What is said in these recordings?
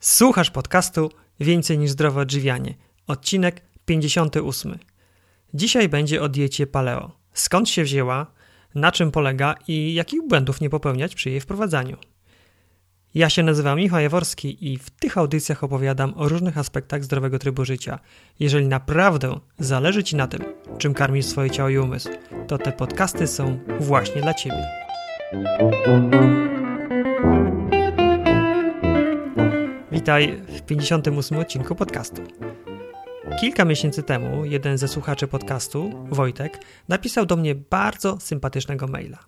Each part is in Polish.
Słuchasz podcastu Więcej niż zdrowe odżywianie. Odcinek 58. Dzisiaj będzie o diecie paleo. Skąd się wzięła, na czym polega i jakich błędów nie popełniać przy jej wprowadzaniu. Ja się nazywam Michał Jaworski i w tych audycjach opowiadam o różnych aspektach zdrowego trybu życia. Jeżeli naprawdę zależy Ci na tym, czym karmisz swoje ciało i umysł, to te podcasty są właśnie dla Ciebie. Witaj w 58 odcinku podcastu. Kilka miesięcy temu jeden ze słuchaczy podcastu, Wojtek, napisał do mnie bardzo sympatycznego maila.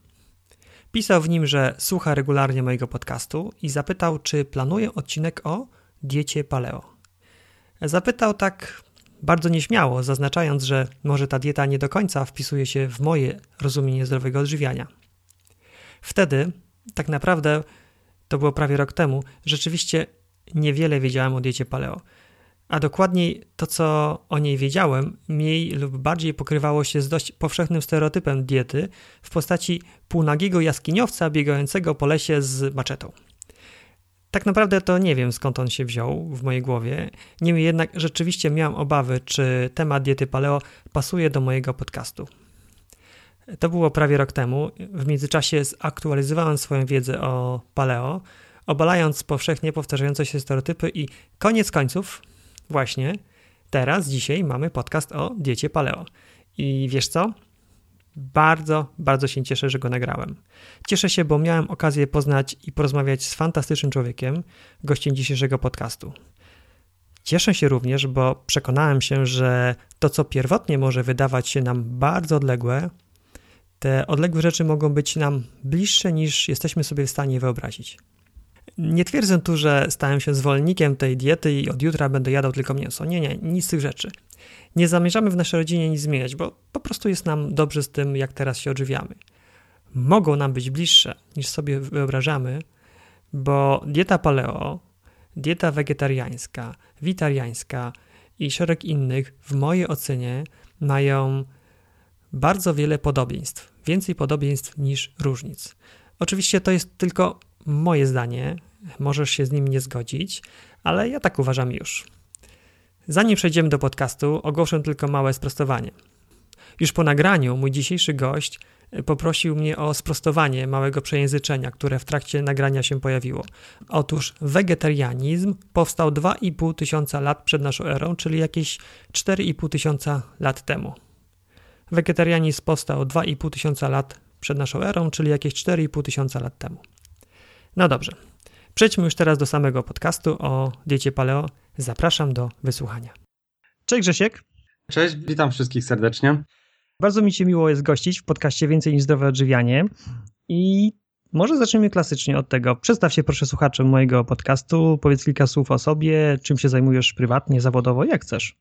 Pisał w nim, że słucha regularnie mojego podcastu i zapytał, czy planuję odcinek o diecie paleo. Zapytał tak bardzo nieśmiało, zaznaczając, że może ta dieta nie do końca wpisuje się w moje rozumienie zdrowego odżywiania. Wtedy, tak naprawdę, to było prawie rok temu, rzeczywiście niewiele wiedziałem o diecie paleo. A dokładniej to, co o niej wiedziałem, mniej lub bardziej pokrywało się z dość powszechnym stereotypem diety w postaci półnagiego jaskiniowca biegającego po lesie z maczetą. Tak naprawdę to nie wiem skąd on się wziął w mojej głowie. Niemniej jednak rzeczywiście miałem obawy, czy temat diety paleo pasuje do mojego podcastu. To było prawie rok temu. W międzyczasie zaktualizowałem swoją wiedzę o paleo, obalając powszechnie powtarzające się stereotypy i koniec końców, właśnie teraz, dzisiaj mamy podcast o diecie paleo. I wiesz co? Bardzo, bardzo się cieszę, że go nagrałem. Cieszę się, bo miałem okazję poznać i porozmawiać z fantastycznym człowiekiem, gościem dzisiejszego podcastu. Cieszę się również, bo przekonałem się, że to, co pierwotnie może wydawać się nam bardzo odległe, te odległe rzeczy mogą być nam bliższe niż jesteśmy sobie w stanie wyobrazić. Nie twierdzę tu, że stałem się zwolennikiem tej diety i od jutra będę jadał tylko mięso. Nie, nie, nic z tych rzeczy. Nie zamierzamy w naszej rodzinie nic zmieniać, bo po prostu jest nam dobrze z tym, jak teraz się odżywiamy. Mogą nam być bliższe niż sobie wyobrażamy, bo dieta paleo, dieta wegetariańska, witariańska i szereg innych, w mojej ocenie, mają bardzo wiele podobieństw. Więcej podobieństw niż różnic. Oczywiście to jest tylko moje zdanie, możesz się z nim nie zgodzić, ale ja tak uważam już. Zanim przejdziemy do podcastu, ogłoszę tylko małe sprostowanie. Już po nagraniu mój dzisiejszy gość poprosił mnie o sprostowanie małego przejęzyczenia, które w trakcie nagrania się pojawiło. Otóż wegetarianizm powstał 2,5 tysiąca lat przed naszą erą, czyli jakieś 4,5 tysiąca lat temu. Wegetarianizm powstał 2,5 tysiąca lat przed naszą erą, czyli jakieś 4,5 tysiąca lat temu. No dobrze. Przejdźmy już teraz do samego podcastu o diecie paleo. Zapraszam do wysłuchania. Cześć Grzesiek. Cześć, witam wszystkich serdecznie. Bardzo mi się miło jest gościć w podcaście Więcej niż zdrowe odżywianie. I może zacznijmy klasycznie od tego. Przedstaw się proszę słuchaczem mojego podcastu, powiedz kilka słów o sobie, czym się zajmujesz prywatnie, zawodowo, jak chcesz.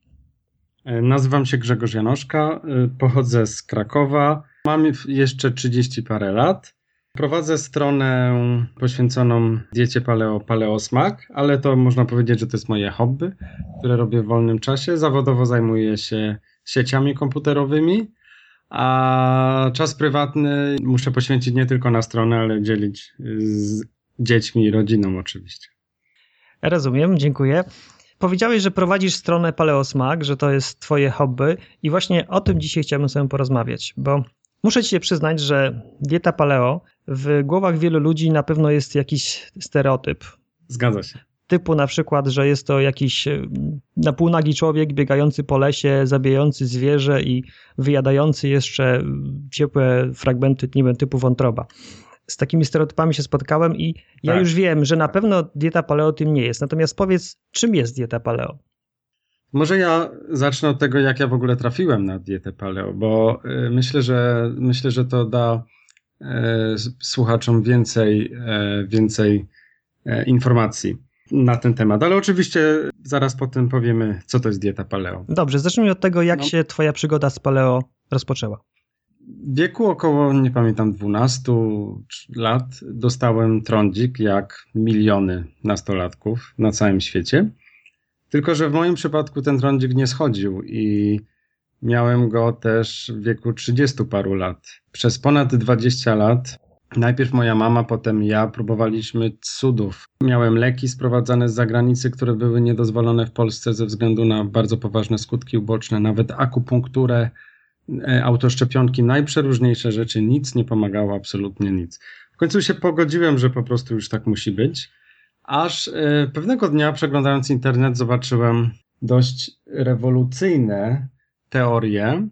E, nazywam się Grzegorz Janoszka, e, pochodzę z Krakowa, mam jeszcze 30 parę lat. Prowadzę stronę poświęconą diecie paleo, paleosmak, ale to można powiedzieć, że to jest moje hobby, które robię w wolnym czasie. Zawodowo zajmuję się sieciami komputerowymi, a czas prywatny muszę poświęcić nie tylko na stronę, ale dzielić z dziećmi i rodziną oczywiście. Rozumiem, dziękuję. Powiedziałeś, że prowadzisz stronę Paleosmak, że to jest twoje hobby i właśnie o tym dzisiaj chciałbym sobie porozmawiać, bo muszę ci się przyznać, że dieta paleo w głowach wielu ludzi na pewno jest jakiś stereotyp. Zgadza się. Typu na przykład, że jest to jakiś e, na półnagi człowiek biegający po lesie, zabijający zwierzę i wyjadający jeszcze ciepłe fragmenty nie wiem, typu wątroba. Z takimi stereotypami się spotkałem i ja tak. już wiem, że na pewno dieta paleo tym nie jest. Natomiast powiedz, czym jest dieta paleo? Może ja zacznę od tego, jak ja w ogóle trafiłem na dietę paleo, bo e, myślę, że myślę, że to da E, słuchaczom więcej, e, więcej e, informacji na ten temat. Ale oczywiście zaraz potem powiemy, co to jest dieta paleo. Dobrze, zacznijmy od tego, jak no. się Twoja przygoda z paleo rozpoczęła. W wieku około, nie pamiętam, 12 lat dostałem trądzik, jak miliony nastolatków na całym świecie. Tylko, że w moim przypadku ten trądzik nie schodził i Miałem go też w wieku 30 paru lat. Przez ponad 20 lat Najpierw moja mama, potem ja próbowaliśmy cudów. Miałem leki sprowadzane z zagranicy, które były niedozwolone w Polsce ze względu na bardzo poważne skutki uboczne, nawet akupunkturę, e, autoszczepionki, najprzeróżniejsze rzeczy. Nic nie pomagało, absolutnie nic. W końcu się pogodziłem, że po prostu już tak musi być. Aż e, pewnego dnia, przeglądając internet, zobaczyłem dość rewolucyjne teorie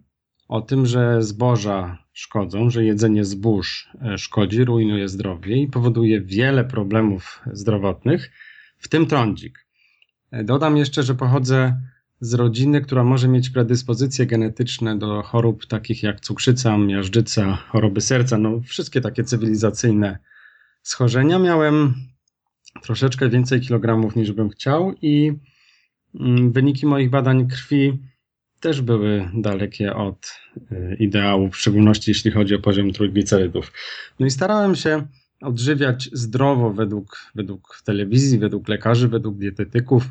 o tym, że zboża szkodzą, że jedzenie zbóż e, szkodzi, rujnuje zdrowie i powoduje wiele problemów zdrowotnych, w tym trądzik. E, dodam jeszcze, że pochodzę z rodziny, która może mieć predyspozycje genetyczne do chorób takich jak cukrzyca, miażdżyca, choroby serca, no wszystkie takie cywilizacyjne schorzenia. Miałem troszeczkę więcej kilogramów niż bym chciał i mm, wyniki moich badań krwi też były dalekie od y, ideałów, w szczególności jeśli chodzi o poziom trójglicerydów. No i starałem się odżywiać zdrowo według, według telewizji, według lekarzy, według dietetyków.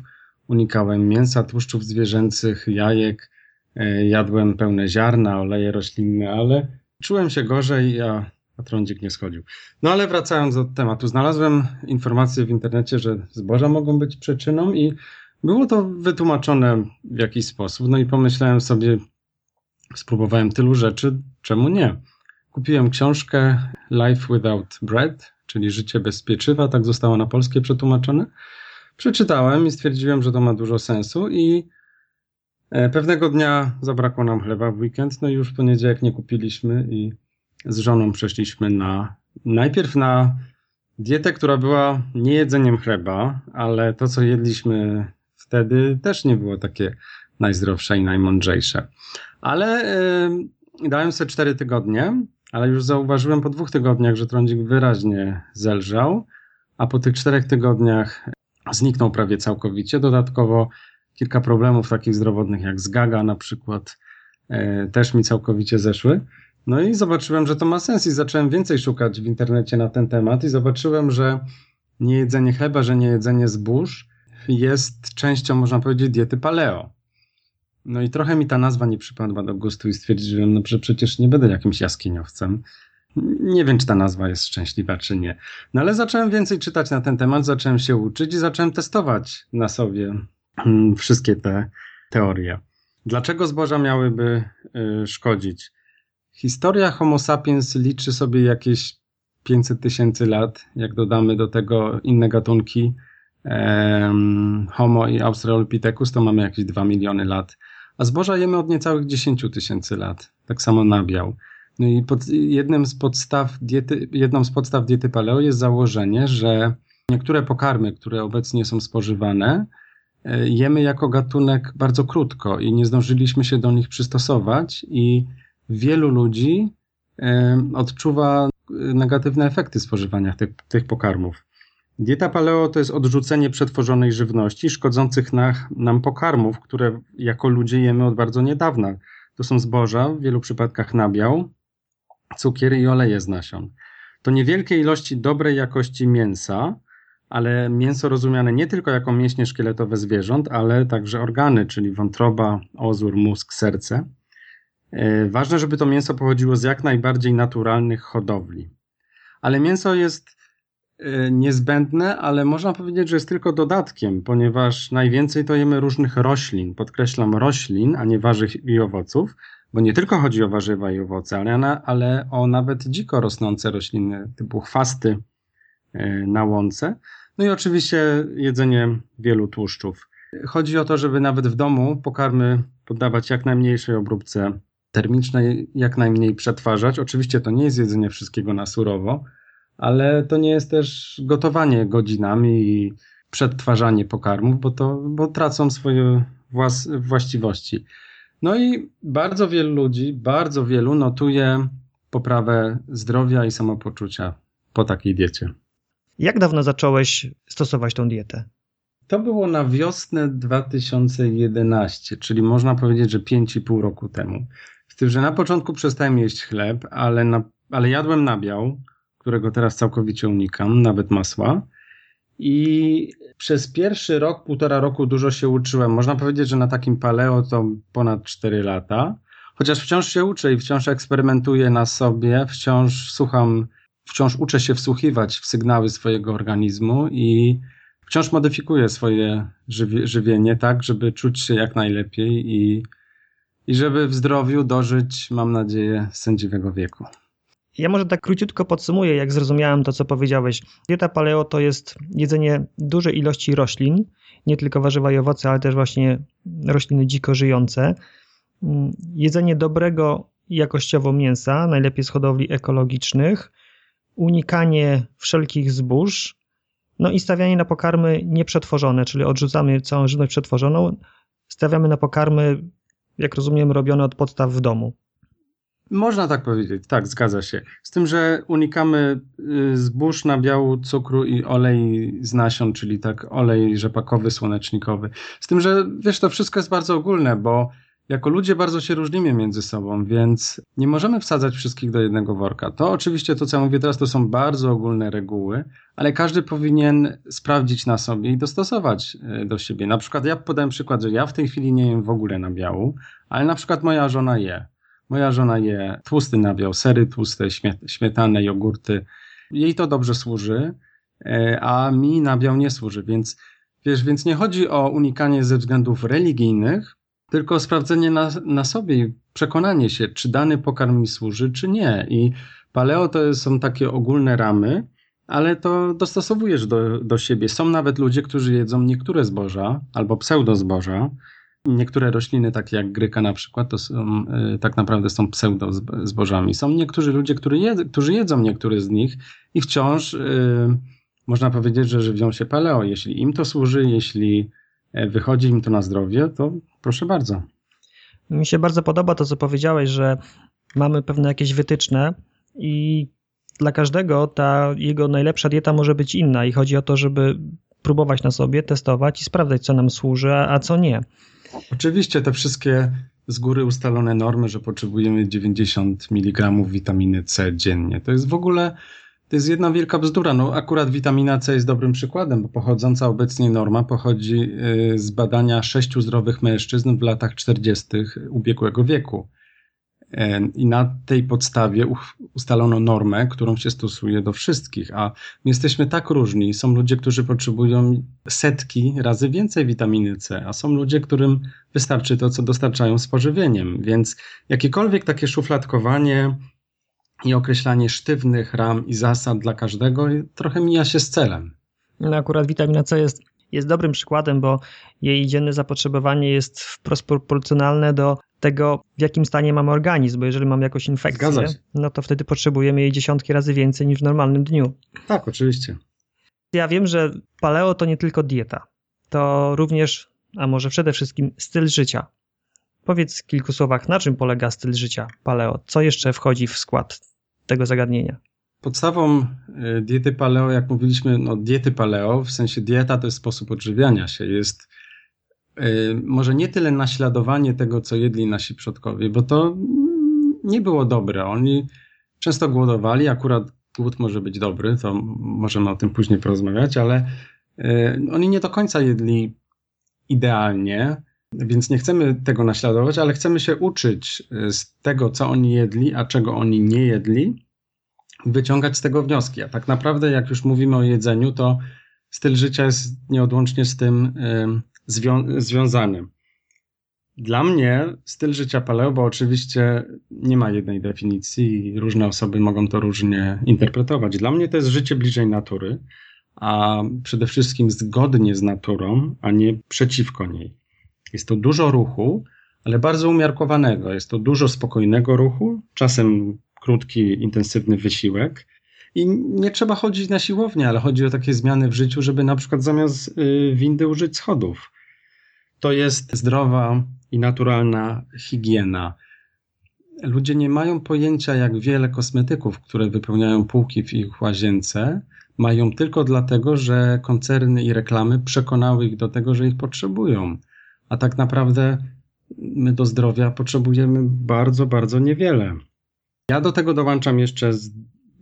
Unikałem mięsa, tłuszczów zwierzęcych, jajek, y, jadłem pełne ziarna, oleje roślinne, ale czułem się gorzej, a, a trądzik nie schodził. No ale wracając do tematu, znalazłem informację w internecie, że zboża mogą być przyczyną i było to wytłumaczone w jakiś sposób, no i pomyślałem sobie, spróbowałem tylu rzeczy, czemu nie? Kupiłem książkę Life Without Bread, czyli Życie bez pieczywa, tak zostało na polskie przetłumaczone. Przeczytałem i stwierdziłem, że to ma dużo sensu i e, pewnego dnia zabrakło nam chleba w weekend, no i już w poniedziałek nie kupiliśmy i z żoną przeszliśmy na najpierw na dietę, która była nie jedzeniem chleba, ale to, co jedliśmy wtedy też nie było takie najzdrowsze i najmądrzejsze. Ale yy, dałem sobie cztery tygodnie, ale już zauważyłem po dwóch tygodniach, że trądzik wyraźnie zelżał, a po tych czterech tygodniach zniknął prawie całkowicie. Dodatkowo kilka problemów takich zdrowotnych jak zgaga na przykład yy, też mi całkowicie zeszły. No i zobaczyłem, że to ma sens i zacząłem więcej szukać w internecie na ten temat i zobaczyłem, że nie jedzenie chleba, że nie jedzenie zbóż jest częścią, można powiedzieć, diety paleo. No i trochę mi ta nazwa nie przypadła do gustu i stwierdziłem, no, że przecież nie będę jakimś jaskiniowcem. Nie wiem, czy ta nazwa jest szczęśliwa, czy nie. No ale zacząłem więcej czytać na ten temat, zacząłem się uczyć i zacząłem testować na sobie mm, wszystkie te teorie. Dlaczego zboża miałyby y, szkodzić? Historia Homo sapiens liczy sobie jakieś 500 tysięcy lat. Jak dodamy do tego inne gatunki, Homo i Australopithecus to mamy jakieś 2 miliony lat, a zboża jemy od niecałych 10 tysięcy lat. Tak samo nabiał. No i pod, jednym z podstaw diety, jedną z podstaw diety paleo jest założenie, że niektóre pokarmy, które obecnie są spożywane, e, jemy jako gatunek bardzo krótko i nie zdążyliśmy się do nich przystosować i wielu ludzi odczuwa negatywne efekty spożywania tych, tych pokarmów. Dieta paleo to jest odrzucenie przetworzonej żywności, szkodzących na, nam pokarmów, które jako ludzie jemy od bardzo niedawna. To są zboża, w wielu przypadkach nabiał, cukier i oleje z nasion. To niewielkie ilości dobrej jakości mięsa, ale mięso rozumiane nie tylko jako mięśnie szkieletowe zwierząt, ale także organy, czyli wątroba, ozór, mózg, serce. E, ważne, żeby to mięso pochodziło z jak najbardziej naturalnych hodowli. Ale mięso jest niezbędne, ale można powiedzieć, że jest tylko dodatkiem, ponieważ najwięcej to jemy różnych roślin. Podkreślam roślin, a nie warzyw i owoców, bo nie tylko chodzi o warzywa i owoce, ale, na, ale o nawet dziko rosnące rośliny typu chwasty y, na łące. No i oczywiście jedzenie wielu tłuszczów. Chodzi o to, żeby nawet w domu pokarmy poddawać jak najmniejszej obróbce termicznej, jak najmniej przetwarzać. Oczywiście to nie jest jedzenie wszystkiego na surowo, ale to nie jest też gotowanie godzinami i przetwarzanie pokarmów, bo to bo tracą swoje włas, właściwości. No i bardzo wielu ludzi, bardzo wielu notuje poprawę zdrowia i samopoczucia po takiej diecie. Jak dawno zacząłeś stosować tą dietę? To było na wiosnę 2011, czyli można powiedzieć, że 5,5 roku temu. Z tym, że na początku przestałem jeść chleb, ale, na, ale jadłem nabiał, którego teraz całkowicie unikam, nawet masła. I przez pierwszy rok, półtora roku dużo się uczyłem. Można powiedzieć, że na takim paleo to ponad 4 lata. Chociaż wciąż się uczę i wciąż eksperymentuję na sobie, wciąż słucham wciąż uczę się wsłuchiwać w sygnały swojego organizmu i wciąż modyfikuję swoje żywie, żywienie tak, żeby czuć się jak najlepiej i, i żeby w zdrowiu dożyć, mam nadzieję, sędziwego wieku. Ja może tak króciutko podsumuję, jak zrozumiałem to, co powiedziałeś. Dieta paleo to jest jedzenie dużej ilości roślin, nie tylko warzywa i owoce, ale też właśnie rośliny dziko żyjące. Jedzenie dobrego jakościowo mięsa, najlepiej z hodowli ekologicznych, unikanie wszelkich zbóż, no i stawianie na pokarmy nieprzetworzone, czyli odrzucamy całą żywność przetworzoną, stawiamy na pokarmy, jak rozumiem, robione od podstaw w domu. Można tak powiedzieć, tak, zgadza się. Z tym, że unikamy y, zbóż, nabiału, cukru i olej z nasion, czyli tak olej rzepakowy, słonecznikowy. Z tym, że wiesz, to wszystko jest bardzo ogólne, bo jako ludzie bardzo się różnimy między sobą, więc nie możemy wsadzać wszystkich do jednego worka. To oczywiście to, co ja mówię teraz, to są bardzo ogólne reguły, ale każdy powinien sprawdzić na sobie i dostosować y, do siebie. Na przykład ja podałem przykład, że ja w tej chwili nie jem w ogóle nabiału, ale na przykład moja żona je. Moja żona je tłusty nabiał, sery tłuste, śmietanę, jogurty. Jej to dobrze służy, e, a mi nabiał nie służy, więc wiesz, więc nie chodzi o unikanie ze względów religijnych, tylko o sprawdzenie na, na sobie i przekonanie się, czy dany pokarm mi służy, czy nie. I paleo to są takie ogólne ramy, ale to dostosowujesz do, do siebie. Są nawet ludzie, którzy jedzą niektóre zboża albo pseudozboża, Niektóre rośliny, takie jak gryka na przykład, to są, y, tak naprawdę są pseudo zbożami. Są niektórzy ludzie, którzy, jed, którzy jedzą niektóre z nich i wciąż y, można powiedzieć, że żywią się paleo. Jeśli im to służy, jeśli e, wychodzi im to na zdrowie, to proszę bardzo. Mi się bardzo podoba to, co powiedziałeś, że mamy pewne jakieś wytyczne i dla każdego ta jego najlepsza dieta może być inna i chodzi o to, żeby próbować na sobie, testować i sprawdzać, co nam służy, a co nie. Oczywiście te wszystkie z góry ustalone normy, że potrzebujemy 90 mg witaminy C dziennie. To jest w ogóle to jest jedna wielka bzdura. No, akurat witamina C jest dobrym przykładem, bo pochodząca obecnie norma pochodzi y, z badania sześciu zdrowych mężczyzn w latach 40. ubiegłego wieku. I na tej podstawie ustalono normę, którą się stosuje do wszystkich, a my jesteśmy tak różni. Są ludzie, którzy potrzebują setki razy więcej witaminy C, a są ludzie, którym wystarczy to, co dostarczają z pożywieniem. Więc jakiekolwiek takie szufladkowanie i określanie sztywnych ram i zasad dla każdego trochę mija się z celem. No akurat witamina C jest jest dobrym przykładem, bo jej dzienne zapotrzebowanie jest wprost proporcjonalne do tego, w jakim stanie mamy organizm, bo jeżeli mamy jakąś infekcję, no to wtedy potrzebujemy jej dziesiątki razy więcej niż w normalnym dniu. Tak, oczywiście. Ja wiem, że paleo to nie tylko dieta, to również, a może przede wszystkim styl życia. Powiedz w kilku słowach, na czym polega styl życia paleo? Co jeszcze wchodzi w skład tego zagadnienia? Podstawą y, diety paleo, jak mówiliśmy, no diety paleo, w sensie dieta to jest sposób odżywiania się, jest może nie tyle naśladowanie tego, co jedli nasi przodkowie, bo to nie było dobre. Oni często głodowali, akurat głód może być dobry, to możemy o tym później porozmawiać, ale y, oni nie do końca jedli idealnie, więc nie chcemy tego naśladować, ale chcemy się uczyć z tego, co oni jedli, a czego oni nie jedli wyciągać z tego wnioski. A tak naprawdę, jak już mówimy o jedzeniu, to styl życia jest nieodłącznie z tym zwią związany. Dla mnie styl życia paleo, bo oczywiście nie ma jednej definicji i różne osoby mogą to różnie interpretować. Dla mnie to jest życie bliżej natury, a przede wszystkim zgodnie z naturą, a nie przeciwko niej. Jest to dużo ruchu, ale bardzo umiarkowanego. Jest to dużo spokojnego ruchu, czasem krótki, intensywny wysiłek. I nie trzeba chodzić na siłownię, ale chodzi o takie zmiany w życiu, żeby na przykład zamiast y, windy użyć schodów. To jest zdrowa i naturalna higiena. Ludzie nie mają pojęcia, jak wiele kosmetyków, które wypełniają półki w ich łazience, mają tylko dlatego, że koncerny i reklamy przekonały ich do tego, że ich potrzebują. A tak naprawdę my do zdrowia potrzebujemy bardzo, bardzo niewiele. Ja do tego dołączam jeszcze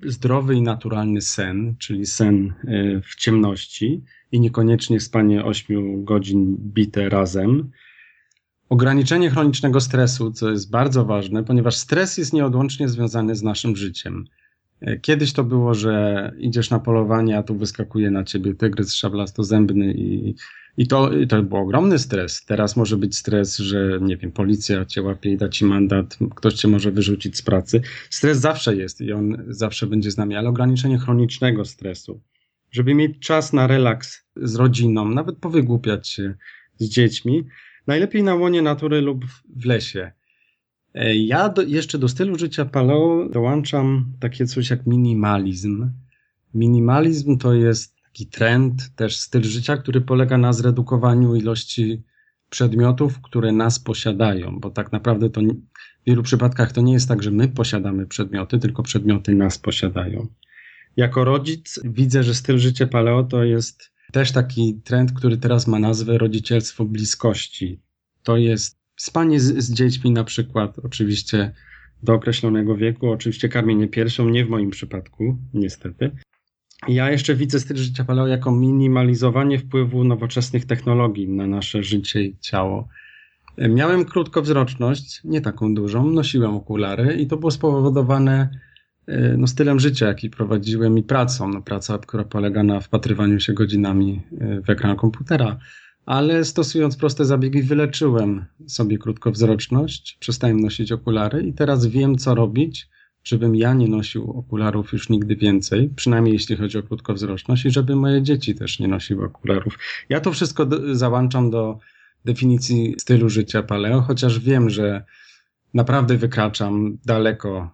zdrowy i naturalny sen, czyli sen e, w ciemności i niekoniecznie spanie 8 godzin bite razem. Ograniczenie chronicznego stresu, co jest bardzo ważne, ponieważ stres jest nieodłącznie związany z naszym życiem. Kiedyś to było, że idziesz na polowanie, a tu wyskakuje na ciebie tygrys szablastozębny i, i, to, to był ogromny stres. Teraz może być stres, że nie wiem, policja cię łapie i da ci mandat, ktoś cię może wyrzucić z pracy. Stres zawsze jest i on zawsze będzie z nami, ale ograniczenie chronicznego stresu. Żeby mieć czas na relaks z rodziną, nawet powygłupiać się z dziećmi, najlepiej na łonie natury lub w lesie. E, ja do, jeszcze do stylu życia paleo dołączam takie coś jak minimalizm. Minimalizm to jest taki trend, też styl życia, który polega na zredukowaniu ilości przedmiotów, które nas posiadają, bo tak naprawdę to w wielu przypadkach to nie jest tak, że my posiadamy przedmioty, tylko przedmioty nas posiadają. Jako rodzic widzę, że styl życia paleo to jest też taki trend, który teraz ma nazwę rodzicielstwo bliskości. To jest Spanie z, z dziećmi na przykład, oczywiście do określonego wieku, oczywiście karmienie piersią, nie w moim przypadku, niestety. Ja jeszcze widzę styl życia paleo jako minimalizowanie wpływu nowoczesnych technologii na nasze życie i ciało. Miałem krótkowzroczność, nie taką dużą, nosiłem okulary i to było spowodowane e, no, stylem życia, jaki prowadziłem i pracą. No, praca, która polega na wpatrywaniu się godzinami e, w ekran komputera ale stosując proste zabiegi wyleczyłem sobie krótkowzroczność, przestałem nosić okulary i teraz wiem, co robić, żebym ja nie nosił okularów już nigdy więcej, przynajmniej jeśli chodzi o krótkowzroczność i żeby moje dzieci też nie nosiły okularów. Ja to wszystko załączam do definicji stylu życia paleo, chociaż wiem, że naprawdę wykraczam daleko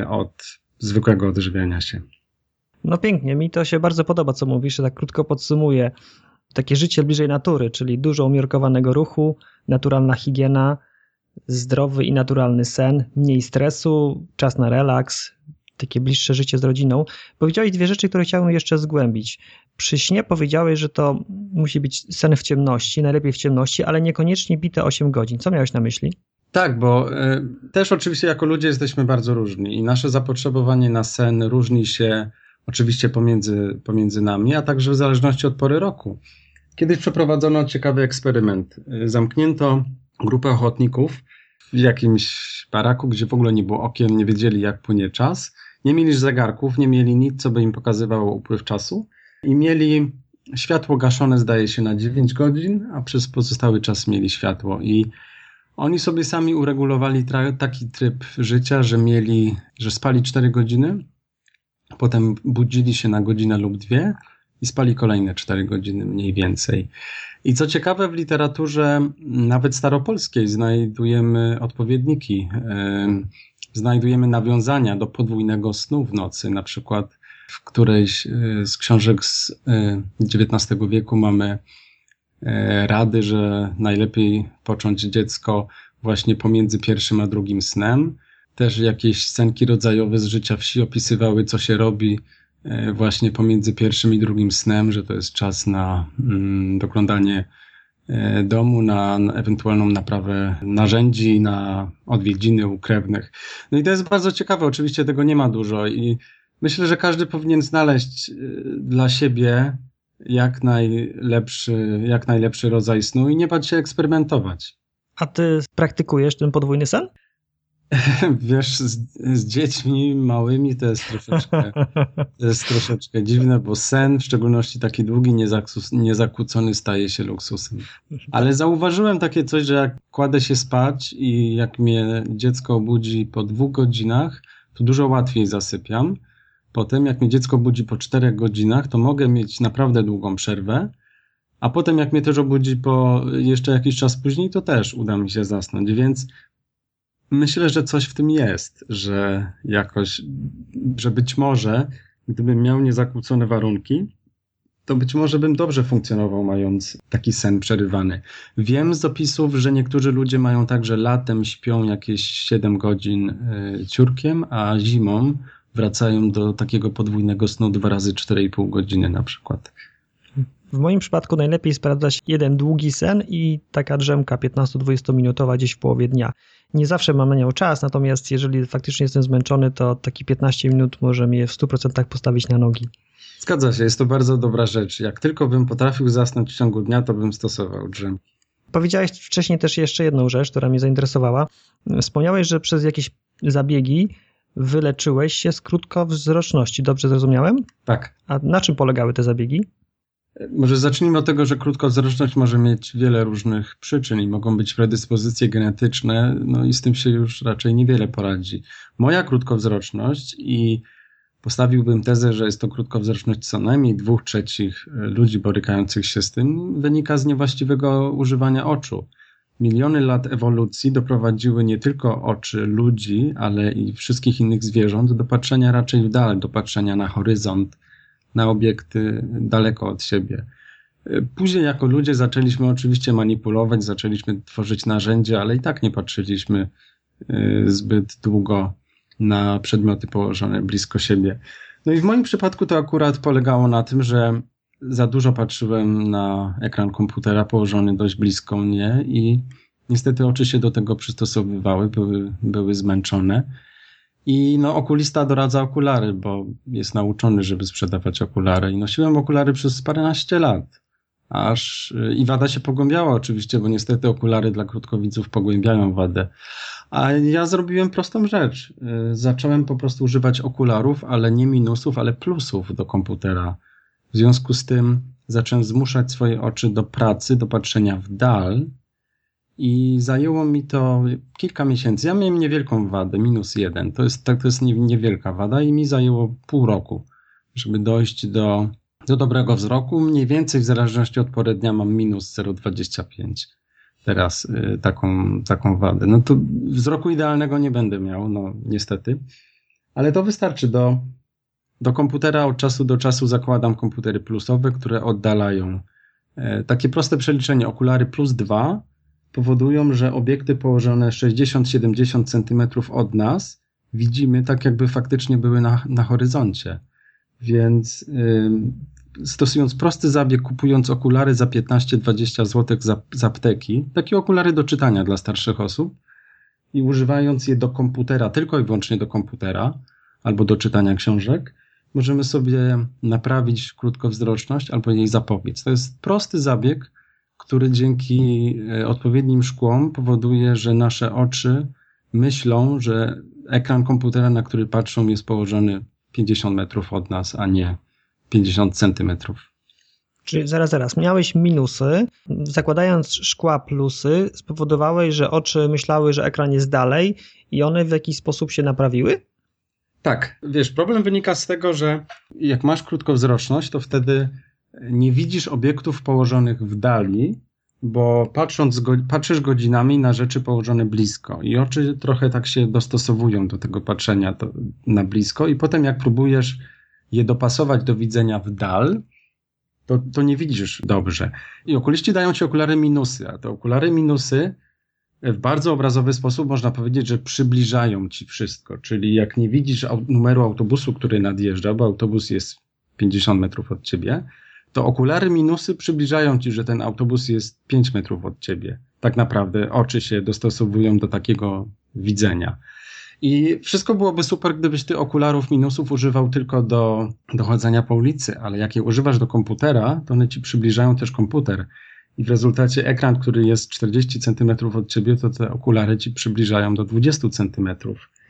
y, od zwykłego odżywiania się. No pięknie, mi to się bardzo podoba, co mówisz, tak krótko podsumuję takie życie bliżej natury, czyli dużo umiarkowanego ruchu, naturalna higiena, zdrowy i naturalny sen, mniej stresu, czas na relaks, takie bliższe życie z rodziną. Powiedziałeś dwie rzeczy, które chciałbym jeszcze zgłębić. Przy śnie powiedziałeś, że to musi być sen w ciemności, najlepiej w ciemności, ale niekoniecznie bite 8 godzin. Co miałeś na myśli? Tak, bo y, też oczywiście jako ludzie jesteśmy bardzo różni i nasze zapotrzebowanie na sen różni się oczywiście pomiędzy, pomiędzy nami, a także w zależności od pory roku. Kiedyś przeprowadzono ciekawy eksperyment. Zamknięto grupę ochotników w jakimś baraku, gdzie w ogóle nie było okien, nie wiedzieli jak płynie czas. Nie mieli zegarków, nie mieli nic, co by im pokazywało upływ czasu. I mieli światło gaszone, zdaje się, na 9 godzin, a przez pozostały czas mieli światło. I oni sobie sami uregulowali taki tryb życia, że mieli, że spali 4 godziny, potem budzili się na godzinę lub dwie, i spali kolejne 4 godziny mniej więcej. I co ciekawe, w literaturze nawet staropolskiej znajdujemy odpowiedniki, znajdujemy nawiązania do podwójnego snu w nocy. Na przykład w którejś e, z książek z XIX e, wieku mamy e, rady, że najlepiej począć dziecko właśnie pomiędzy pierwszym a drugim snem. Też jakieś scenki rodzajowe z życia wsi opisywały, co się robi właśnie pomiędzy pierwszym i drugim snem, że to jest czas na mm, doglądanie e, domu, na, na ewentualną naprawę narzędzi, na odwiedziny u krewnych. No i to jest bardzo ciekawe, oczywiście tego nie ma dużo i myślę, że każdy powinien znaleźć e, dla siebie jak najlepszy, jak najlepszy rodzaj snu i nie bać się eksperymentować. A ty praktykujesz ten podwójny sen? Wiesz, z, z, dziećmi małymi to jest troszeczkę, to jest troszeczkę dziwne, bo sen, w szczególności taki długi, niezakłócony, staje się luksusem. Ale zauważyłem takie coś, że jak kładę się spać i jak mnie dziecko obudzi po dwóch godzinach, to dużo łatwiej zasypiam. Potem, jak mnie dziecko budzi po czterech godzinach, to mogę mieć naprawdę długą przerwę. A potem, jak mnie też obudzi po jeszcze jakiś czas później, to też uda mi się zasnąć. Więc Myślę, że coś w tym jest, że jakoś, że być może, gdybym miał niezakłócone warunki, to być może bym dobrze funkcjonował, mając taki sen przerywany. Wiem z opisów, że niektórzy ludzie mają tak, że latem śpią jakieś 7 godzin y, ciurkiem, a zimą wracają do takiego podwójnego snu dwa razy 4,5 godziny na przykład. W moim przypadku najlepiej sprawdzać jeden długi sen i taka drzemka 15-20 minutowa gdzieś w połowie dnia. Nie zawsze mam na nią czas, natomiast jeżeli faktycznie jestem zmęczony, to taki 15 minut może mnie w 100% postawić na nogi. Zgadza się, jest to bardzo dobra rzecz. Jak tylko bym potrafił zasnąć w ciągu dnia, to bym stosował drzemki. Powiedziałeś wcześniej też jeszcze jedną rzecz, która mnie zainteresowała. Wspomniałeś, że przez jakieś zabiegi wyleczyłeś się z krótkowzroczności, dobrze zrozumiałem? Tak. A na czym polegały te zabiegi? Może zacznijmy od tego, że krótkowzroczność może mieć wiele różnych przyczyn i mogą być predyspozycje genetyczne, no i z tym się już raczej niewiele poradzi. Moja krótkowzroczność i postawiłbym tezę, że jest to krótkowzroczność co najmniej dwóch trzecich ludzi borykających się z tym, wynika z niewłaściwego używania oczu. Miliony lat ewolucji doprowadziły nie tylko oczy ludzi, ale i wszystkich innych zwierząt do patrzenia raczej w dal, do patrzenia na horyzont, na obiekty daleko od siebie. Później jako ludzie zaczęliśmy oczywiście manipulować, zaczęliśmy tworzyć narzędzia, ale i tak nie patrzyliśmy y, zbyt długo na przedmioty położone blisko siebie. No i w moim przypadku to akurat polegało na tym, że za dużo patrzyłem na ekran komputera położony dość blisko mnie i niestety oczy się do tego przystosowywały, były, były zmęczone. I no, okulista doradza okulary, bo jest nauczony, żeby sprzedawać okulary. I nosiłem okulary przez paręnaście lat. Aż i wada się pogłębiała oczywiście, bo niestety okulary dla krótkowidzów pogłębiają wadę. A ja zrobiłem prostą rzecz. Zacząłem po prostu używać okularów, ale nie minusów, ale plusów do komputera. W związku z tym zacząłem zmuszać swoje oczy do pracy, do patrzenia w dal i zajęło mi to kilka miesięcy. Ja miałem niewielką wadę, minus jeden. To jest, tak, to jest niewielka wada i mi zajęło pół roku, żeby dojść do, do dobrego wzroku. Mniej więcej w zależności od pory dnia mam minus 0,25 teraz y, taką, taką wadę. No to wzroku idealnego nie będę miał, no niestety. Ale to wystarczy do do komputera od czasu do czasu zakładam komputery plusowe, które oddalają. E, takie proste przeliczenie, okulary plus 2 powodują, że obiekty położone 60-70 cm od nas widzimy tak, jakby faktycznie były na, na horyzoncie. Więc yy, stosując prosty zabieg, kupując okulary za 15-20 zł z, z apteki, takie okulary do czytania dla starszych osób i używając je do komputera, tylko i wyłącznie do komputera albo do czytania książek, możemy sobie naprawić krótkowzroczność albo jej zapobiec. To jest prosty zabieg, który dzięki e, odpowiednim szkłom powoduje, że nasze oczy myślą, że ekran komputera, na który patrzą, jest położony 50 metrów od nas, a nie 50 centymetrów. Czyli zaraz, zaraz, miałeś minusy, zakładając szkła plusy, spowodowałeś, że oczy myślały, że ekran jest dalej i one w jakiś sposób się naprawiły? Tak, wiesz, problem wynika z tego, że jak masz krótkowzroczność, to wtedy nie widzisz obiektów położonych w dali, bo patrząc, patrzysz godzinami na rzeczy położone blisko i oczy trochę tak się dostosowują do tego patrzenia na blisko i potem jak próbujesz je dopasować do widzenia w dal, to, to nie widzisz dobrze. I okuliści dają ci okulary minusy, a te okulary minusy w bardzo obrazowy sposób można powiedzieć, że przybliżają ci wszystko. Czyli jak nie widzisz numeru autobusu, który nadjeżdża, bo autobus jest 50 metrów od ciebie, to okulary minusy przybliżają ci, że ten autobus jest 5 metrów od ciebie. Tak naprawdę oczy się dostosowują do takiego widzenia. I wszystko byłoby super, gdybyś ty okularów minusów używał tylko do, do chodzenia po ulicy, ale jak je używasz do komputera, to one ci przybliżają też komputer i w rezultacie ekran, który jest 40 cm od ciebie, to te okulary ci przybliżają do 20 cm.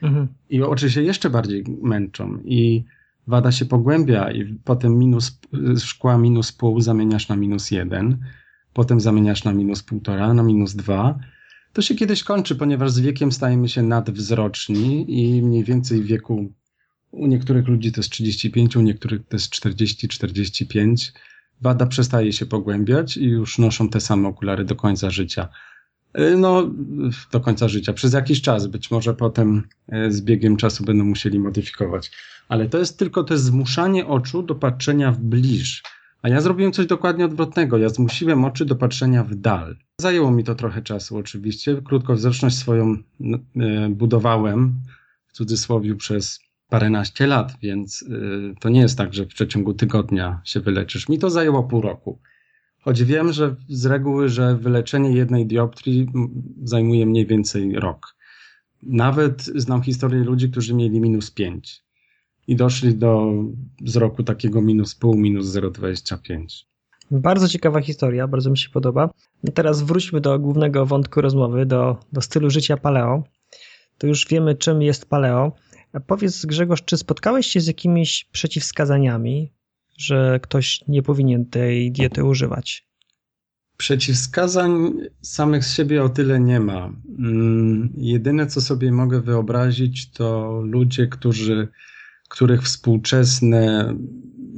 Mhm. I oczy się jeszcze bardziej męczą i wada się pogłębia i potem minus, szkła minus pół zamieniasz na minus jeden, potem zamieniasz na minus półtora, na minus dwa. To się kiedyś kończy, ponieważ z wiekiem stajemy się nadwzroczni i mniej więcej w wieku u niektórych ludzi to jest 35, u niektórych to jest 40-45 wada przestaje się pogłębiać i już noszą te same okulary do końca życia. E, no, do końca życia, przez jakiś czas, być może potem e, z biegiem czasu będą musieli modyfikować. Ale to jest tylko to zmuszanie oczu do patrzenia w bliż. A ja zrobiłem coś dokładnie odwrotnego. Ja zmusiłem oczy do patrzenia w dal. Zajęło mi to trochę czasu, oczywiście. Krótkowzroczność swoją e, budowałem w cudzysłowie przez paręnaście lat, więc y, to nie jest tak, że w przeciągu tygodnia się wyleczysz. Mi to zajęło pół roku. Choć wiem, że z reguły, że wyleczenie jednej dioptrii zajmuje mniej więcej rok. Nawet znam historię ludzi, którzy mieli minus 5 i doszli do wzroku takiego minus pół, minus 0,25. Bardzo ciekawa historia, bardzo mi się podoba. Teraz wróćmy do głównego wątku rozmowy, do, do stylu życia paleo. To już wiemy, czym jest paleo. A powiedz Grzegorz, czy spotkałeś się z jakimiś przeciwwskazaniami, że ktoś nie powinien tej diety używać? Przeciwwskazań samych z siebie o tyle nie ma. Mm, jedyne, co sobie mogę wyobrazić, to ludzie, którzy, których współczesne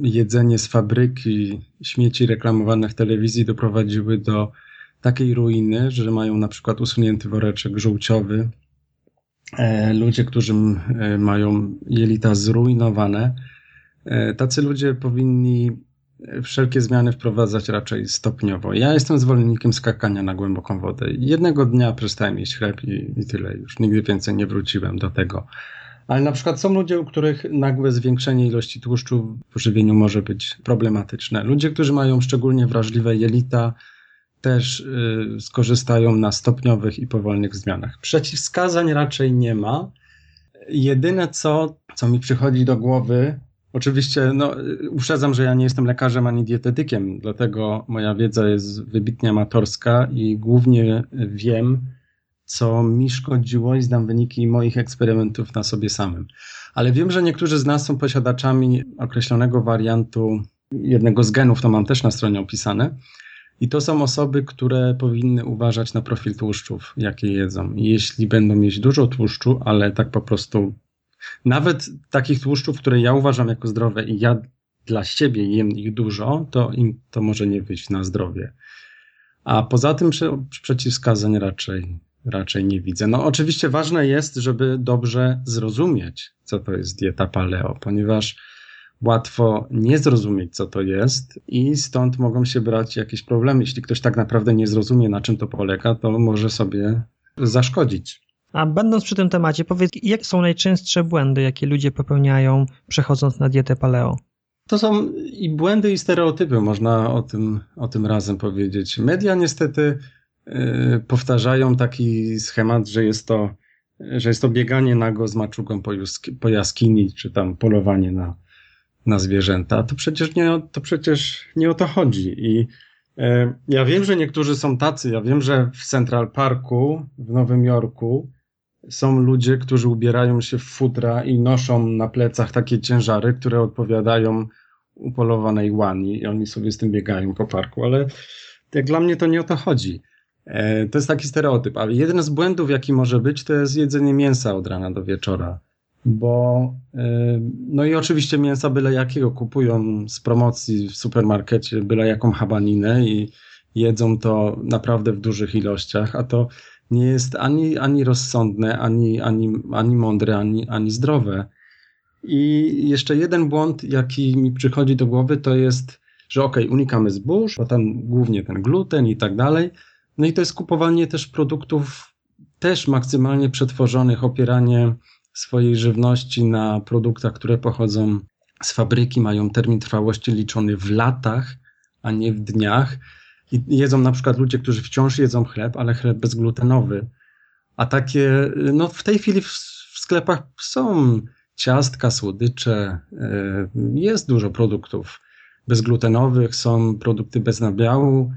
jedzenie z fabryki, śmieci reklamowane w telewizji doprowadziły do takiej ruiny, że mają na przykład usunięty woreczek żółciowy. E, ludzie, którzy e, mają jelita zrujnowane, e, tacy ludzie powinni wszelkie zmiany wprowadzać raczej stopniowo. Ja jestem zwolennikiem skakania na głęboką wodę. Jednego dnia przestałem jeść chleb i, i tyle. Już nigdy więcej nie wróciłem do tego. Ale na przykład są ludzie, u których nagłe zwiększenie ilości tłuszczu w żywieniu może być problematyczne. Ludzie, którzy mają szczególnie wrażliwe jelita, też y, skorzystają na stopniowych i powolnych zmianach. Przeciwwskazań raczej nie ma. Jedyne co, co mi przychodzi do głowy, oczywiście, no, uprzedzam, że ja nie jestem lekarzem ani dietetykiem, dlatego moja wiedza jest wybitnie amatorska i głównie wiem, co mi szkodziło i znam wyniki moich eksperymentów na sobie samym. Ale wiem, że niektórzy z nas są posiadaczami określonego wariantu jednego z genów, to mam też na stronie opisane. I to są osoby, które powinny uważać na profil tłuszczów, jakie jedzą. Jeśli będą mieć dużo tłuszczu, ale tak po prostu, nawet takich tłuszczów, które ja uważam jako zdrowe i ja dla siebie jem ich dużo, to im to może nie wyjść na zdrowie. A poza tym przeciwwskazań raczej raczej nie widzę. No oczywiście ważne jest, żeby dobrze zrozumieć, co to jest dieta paleo, ponieważ łatwo nie zrozumieć, co to jest i stąd mogą się brać jakieś problemy. Jeśli ktoś tak naprawdę nie zrozumie, na czym to polega, to może sobie zaszkodzić. A będąc przy tym temacie, powiedz, jakie są najczęstsze błędy, jakie ludzie popełniają, przechodząc na dietę paleo? To są i błędy, i stereotypy, można o tym, o tym razem powiedzieć. Media niestety powtarzają taki schemat, że jest to, że jest to bieganie nago z maczugą po, po jaskini, czy tam polowanie na, na zwierzęta. To przecież, nie, to przecież nie o to chodzi. I e, ja wiem, że niektórzy są tacy. Ja wiem, że w Central Parku w Nowym Jorku są ludzie, którzy ubierają się w futra i noszą na plecach takie ciężary, które odpowiadają upolowanej łani i oni sobie z tym biegają po parku, ale jak dla mnie to nie o to chodzi. E, to jest taki stereotyp, ale jeden z błędów, jaki może być, to jest jedzenie mięsa od rana do wieczora. Bo, e, no i oczywiście mięsa byle jakiego kupują z promocji w supermarkecie, byle jaką habaninę i jedzą to naprawdę w dużych ilościach, a to nie jest ani, ani rozsądne, ani, ani, ani mądre, ani, ani zdrowe. I jeszcze jeden błąd, jaki mi przychodzi do głowy, to jest, że ok, unikamy zbóż, bo tam głównie ten gluten i tak dalej, no i to jest kupowanie też produktów też maksymalnie przetworzonych, opieranie swojej żywności na produktach, które pochodzą z fabryki, mają termin trwałości liczony w latach, a nie w dniach. I jedzą na przykład ludzie, którzy wciąż jedzą chleb, ale chleb bezglutenowy. A takie, no w tej chwili w, w sklepach są ciastka, słodycze, e, jest dużo produktów bezglutenowych, są produkty bez nabiału,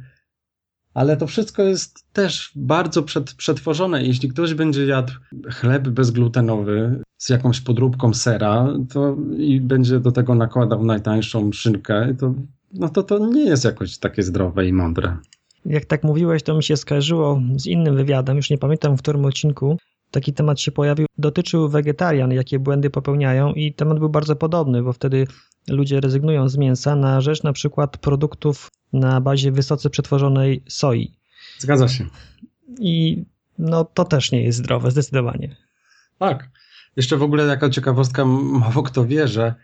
ale to wszystko jest też bardzo przed, przetworzone. Jeśli ktoś będzie jadł chleb bezglutenowy z jakąś podróbką sera to i będzie do tego nakładał najtańszą szynkę, to, no to to nie jest jakoś takie zdrowe i mądre. Jak tak mówiłeś, to mi się skojarzyło z innym wywiadem, już nie pamiętam w którym odcinku, taki temat się pojawił, dotyczył wegetarian, jakie błędy popełniają i temat był bardzo podobny, bo wtedy ludzie rezygnują z mięsa na rzecz na przykład produktów na bazie wysoce przetworzonej soi. Zgadza się. I no to też nie jest zdrowe, zdecydowanie. Tak. Jeszcze w ogóle jaka ciekawostka, mało kto wie, że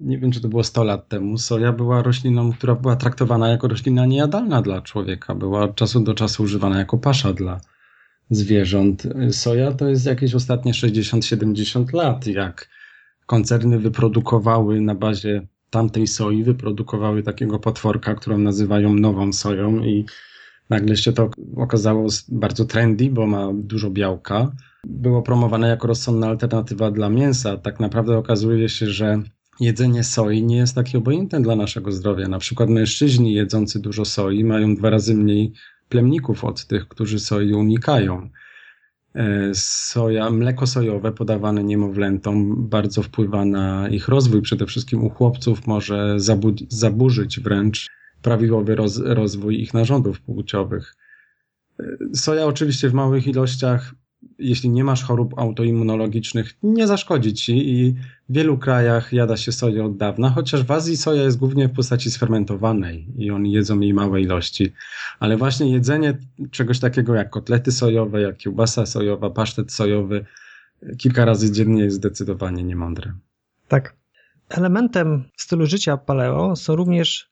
nie wiem, czy to było 100 lat temu, soja była rośliną, która była traktowana jako roślina niejadalna dla człowieka. Była od czasu do czasu używana jako pasza dla zwierząt. Soja to jest jakieś ostatnie 60-70 lat, jak koncerny wyprodukowały na bazie tamtej soi, wyprodukowały takiego potworka, którą nazywają nową soją i nagle się to okazało bardzo trendy, bo ma dużo białka. Było promowane jako rozsądna alternatywa dla mięsa. Tak naprawdę okazuje się, że jedzenie soi nie jest takie obojętne dla naszego zdrowia. Na przykład mężczyźni jedzący dużo soi mają dwa razy mniej plemników od tych, którzy soi unikają. E, soja, mleko sojowe podawane niemowlętom bardzo wpływa na ich rozwój, przede wszystkim u chłopców może zaburzyć wręcz prawidłowy roz, rozwój ich narządów płciowych. E, soja oczywiście w małych ilościach jeśli nie masz chorób autoimmunologicznych, nie zaszkodzi ci i w wielu krajach jada się soję od dawna, chociaż w Azji soja jest głównie w postaci sfermentowanej i oni jedzą jej małe ilości. Ale właśnie jedzenie czegoś takiego jak kotlety sojowe, jak kiełbasa sojowa, pasztet sojowy kilka razy dziennie jest zdecydowanie niemądre. Tak. Elementem stylu życia paleo są również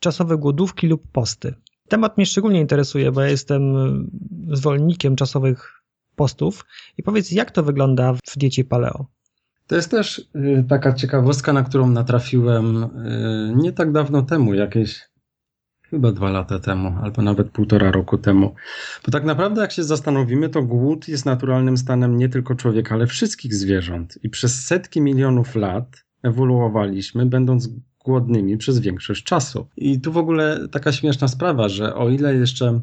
czasowe głodówki lub posty. Temat mnie szczególnie interesuje, bo ja jestem zwolennikiem czasowych postów i powiedz, jak to wygląda w diecie paleo? To jest też y, taka ciekawostka, na którą natrafiłem y, nie tak dawno temu, jakieś chyba dwa lata temu, albo nawet półtora roku temu. Bo tak naprawdę, jak się zastanowimy, to głód jest naturalnym stanem nie tylko człowieka, ale wszystkich zwierząt. I przez setki milionów lat ewoluowaliśmy, będąc głodnymi przez większość czasu. I tu w ogóle taka śmieszna sprawa, że o ile jeszcze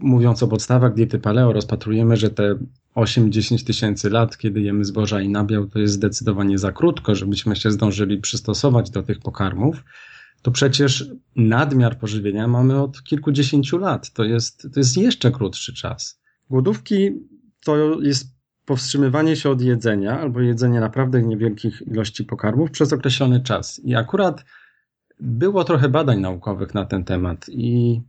mówiąc o podstawach diety paleo, rozpatrujemy, że te 8-10 tysięcy lat, kiedy jemy zboża i nabiał, to jest zdecydowanie za krótko, żebyśmy się zdążyli przystosować do tych pokarmów, to przecież nadmiar pożywienia mamy od kilkudziesięciu lat. To jest, to jest jeszcze krótszy czas. Głodówki to jest powstrzymywanie się od jedzenia albo jedzenie naprawdę niewielkich ilości pokarmów przez określony czas. I akurat było trochę badań naukowych na ten temat i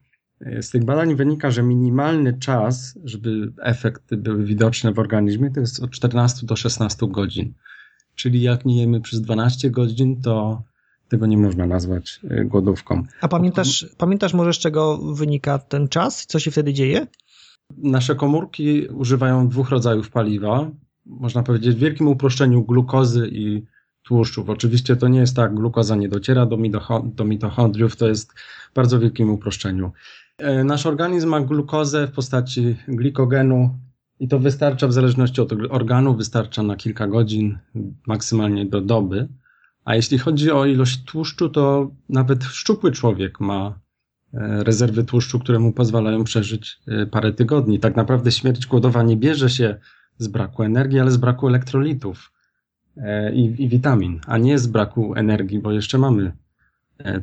z tych badań wynika, że minimalny czas, żeby efekty były widoczne w organizmie, to jest od 14 do 16 godzin. Czyli jak nie jemy przez 12 godzin, to tego nie można nazwać e, głodówką. A pamiętasz, pamiętasz może z czego wynika ten czas? Co się wtedy dzieje? Nasze komórki używają dwóch rodzajów paliwa. Można powiedzieć w wielkim uproszczeniu glukozy i tłuszczów. Oczywiście to nie jest tak, glukoza nie dociera do, do mitochondriów, to jest w bardzo wielkim uproszczeniu. E, nasz organizm ma glukozę w postaci glikogenu i to wystarcza w zależności od organu, wystarcza na kilka godzin, maksymalnie do doby. A jeśli chodzi o ilość tłuszczu, to nawet szczupły człowiek ma e, rezerwy tłuszczu, które mu pozwalają przeżyć e, parę tygodni. Tak naprawdę śmierć głodowa nie bierze się z braku energii, ale z braku elektrolitów i, i witamin, a nie z braku energii, bo jeszcze mamy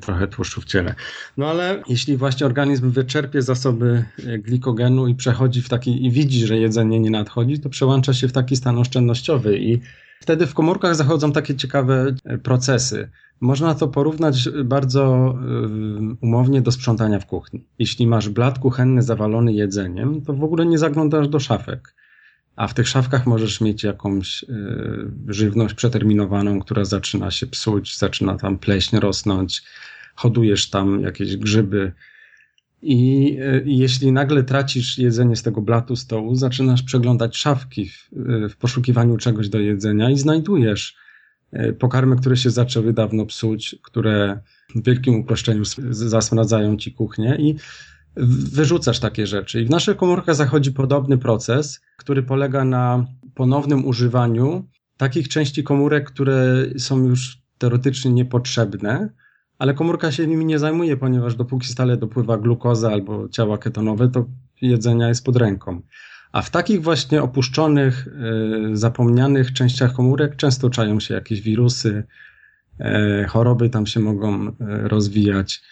trochę tłuszczu w ciele. No ale jeśli właśnie organizm wyczerpie zasoby e, glikogenu i przechodzi w taki, i widzi, że jedzenie nie nadchodzi, to przełącza się w taki stan oszczędnościowy i wtedy w komórkach zachodzą takie ciekawe e, procesy. Można to porównać bardzo umownie do sprzątania w kuchni. Jeśli masz blat kuchenny zawalony jedzeniem, to w ogóle nie zaglądasz do szafek a w tych szafkach możesz mieć jakąś y, żywność przeterminowaną, która zaczyna się psuć, zaczyna tam pleśń rosnąć, hodujesz tam jakieś grzyby. I y, jeśli nagle tracisz jedzenie z tego blatu stołu, zaczynasz przeglądać szafki w, w poszukiwaniu czegoś do jedzenia i znajdujesz y, pokarmy, które się zaczęły dawno psuć, które w wielkim uproszczeniu zasmradzają ci kuchnię i wyrzucasz takie rzeczy. I w naszych komórkach zachodzi podobny proces, który polega na ponownym używaniu takich części komórek, które są już teoretycznie niepotrzebne, ale komórka się nimi nie zajmuje, ponieważ dopóki stale dopływa glukoza albo ciała ketonowe, to jedzenia jest pod ręką. A w takich właśnie opuszczonych, y, zapomnianych częściach komórek często czają się jakieś wirusy, y, choroby tam się mogą y, rozwijać.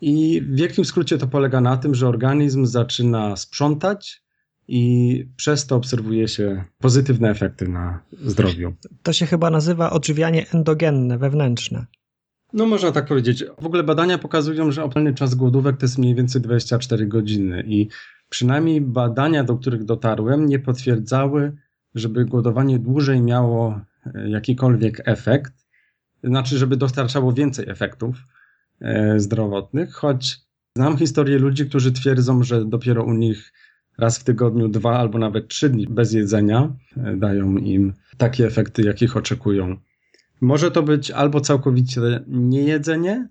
I w wielkim skrócie to polega na tym, że organizm zaczyna sprzątać i przez to obserwuje się pozytywne efekty na zdrowiu. To się chyba nazywa odżywianie endogenne, wewnętrzne. No można tak powiedzieć. W ogóle badania pokazują, że optymalny czas głodówek to jest mniej więcej 24 godziny i przynajmniej badania, do których dotarłem, nie potwierdzały, żeby głodowanie dłużej miało e, jakikolwiek efekt, znaczy, żeby dostarczało więcej efektów. E, zdrowotnych, choć znam historię ludzi, którzy twierdzą, że dopiero u nich raz w tygodniu, dwa albo nawet trzy dni bez jedzenia e, dają im takie efekty, jakich oczekują. Może to być albo całkowicie niejedzenie,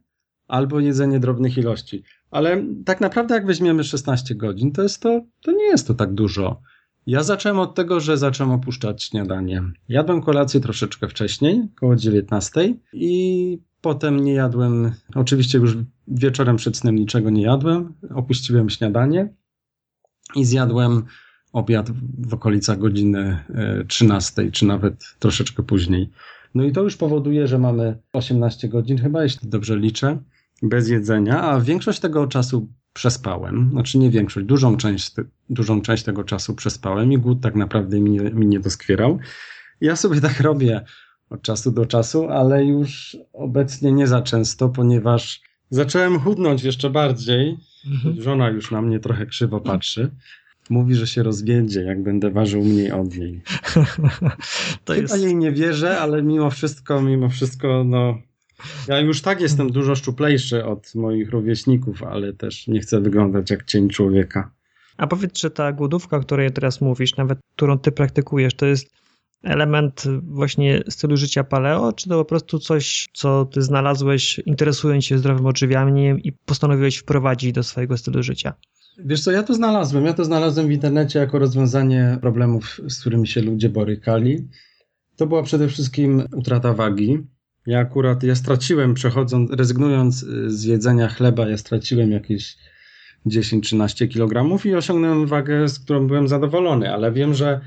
albo jedzenie drobnych ilości. Ale tak naprawdę, jak weźmiemy 16 godzin, to jest to, to nie jest to tak dużo. Ja zacząłem od tego, że zacząłem opuszczać śniadanie. Jadłem kolację troszeczkę wcześniej, około 19 i Potem nie jadłem, oczywiście już wieczorem przed snem niczego nie jadłem. Opuściłem śniadanie i zjadłem obiad w okolicach godziny 13, czy nawet troszeczkę później. No i to już powoduje, że mamy 18 godzin, chyba jeśli dobrze liczę, bez jedzenia, a większość tego czasu przespałem. Znaczy nie większość, dużą część, dużą część tego czasu przespałem i głód tak naprawdę mi, mi nie doskwierał. Ja sobie tak robię od czasu do czasu, ale już obecnie nie za często, ponieważ zacząłem chudnąć jeszcze bardziej. Mhm. Żona już na mnie trochę krzywo patrzy. Mówi, że się rozwiedzie, jak będę ważył mniej od niej. to Chyba jest... jej nie wierzę, ale mimo wszystko, mimo wszystko, no. Ja już tak jestem dużo szczuplejszy od moich rówieśników, ale też nie chcę wyglądać jak cień człowieka. A powiedz, czy ta głodówka, o której teraz mówisz, nawet którą ty praktykujesz, to jest element właśnie stylu życia paleo, czy to po prostu coś, co ty znalazłeś interesując się zdrowym odżywianiem i postanowiłeś wprowadzić do swojego stylu życia? Wiesz co, ja to znalazłem. Ja to znalazłem w internecie jako rozwiązanie problemów, z którymi się ludzie borykali. To była przede wszystkim utrata wagi. Ja akurat, ja straciłem przechodząc, rezygnując z jedzenia chleba, ja straciłem jakieś 10-13 kg i osiągnąłem wagę, z którą byłem zadowolony, ale wiem, że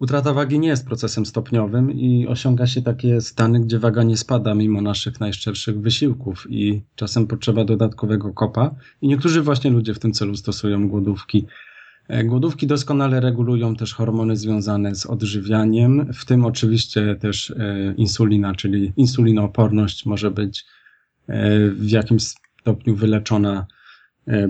Utrata wagi nie jest procesem stopniowym i osiąga się takie stany, gdzie waga nie spada mimo naszych najszczerszych wysiłków i czasem potrzeba dodatkowego kopa. I niektórzy właśnie ludzie w tym celu stosują głodówki. E, głodówki doskonale regulują też hormony związane z odżywianiem, w tym oczywiście też e, insulina, czyli insulinooporność może być e, w jakimś stopniu wyleczona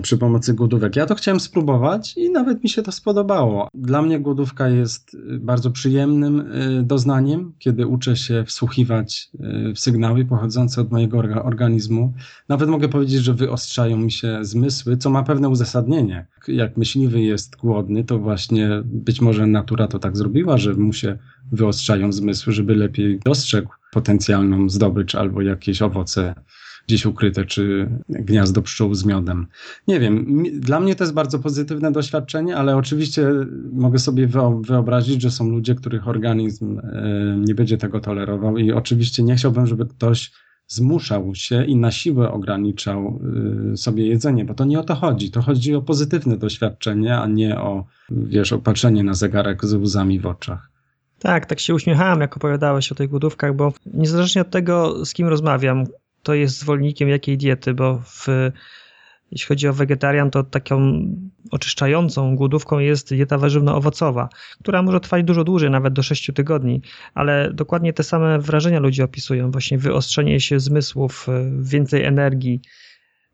przy pomocy głodówek. Ja to chciałem spróbować i nawet mi się to spodobało. Dla mnie głodówka jest e, bardzo przyjemnym e, doznaniem, kiedy uczę się wsłuchiwać w sygnały pochodzące od mojego organizmu. Nawet mogę powiedzieć, że wyostrzają mi się zmysły, co ma pewne uzasadnienie. Jak myśliwy jest głodny, to właśnie być może natura to tak zrobiła, że mu się wyostrzają zmysły, żeby lepiej dostrzegł potencjalną zdobycz albo jakieś owoce gdzieś ukryte, czy gniazdo pszczół z miodem. Nie wiem, dla mnie to jest bardzo pozytywne doświadczenie, ale oczywiście mogę sobie wyobrazić, że są ludzie, których organizm e, nie będzie tego tolerował i oczywiście nie chciałbym, żeby ktoś zmuszał się i na siłę ograniczał e, sobie jedzenie, bo to nie o to chodzi. To chodzi o pozytywne doświadczenie, a nie o, wiesz, opatrzenie na zegarek z łzami w oczach. Tak, tak się uśmiechałem, jak opowiadałeś o tych głodówkach, bo niezależnie od tego, z kim rozmawiam, to jest zwolennikiem jakiej diety, bo w, jeśli chodzi o wegetarian, to taką oczyszczającą głodówką jest dieta warzywno-owocowa, która może trwać dużo dłużej, nawet do 6 tygodni, ale dokładnie te same wrażenia ludzie opisują, właśnie wyostrzenie się zmysłów, więcej energii.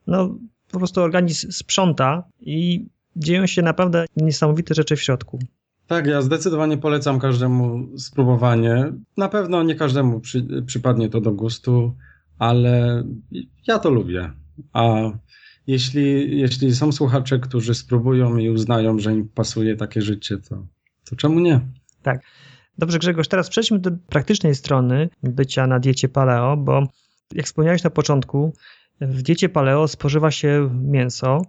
No, po prostu organizm sprząta i dzieją się naprawdę niesamowite rzeczy w środku. Tak, ja zdecydowanie polecam każdemu spróbowanie. Na pewno nie każdemu przy, przypadnie to do gustu ale ja to lubię. A jeśli, jeśli są słuchacze, którzy spróbują i uznają, że im pasuje takie życie, to, to czemu nie? Tak. Dobrze, Grzegorz, teraz przejdźmy do praktycznej strony bycia na diecie paleo, bo jak wspomniałeś na początku, w diecie paleo spożywa się mięso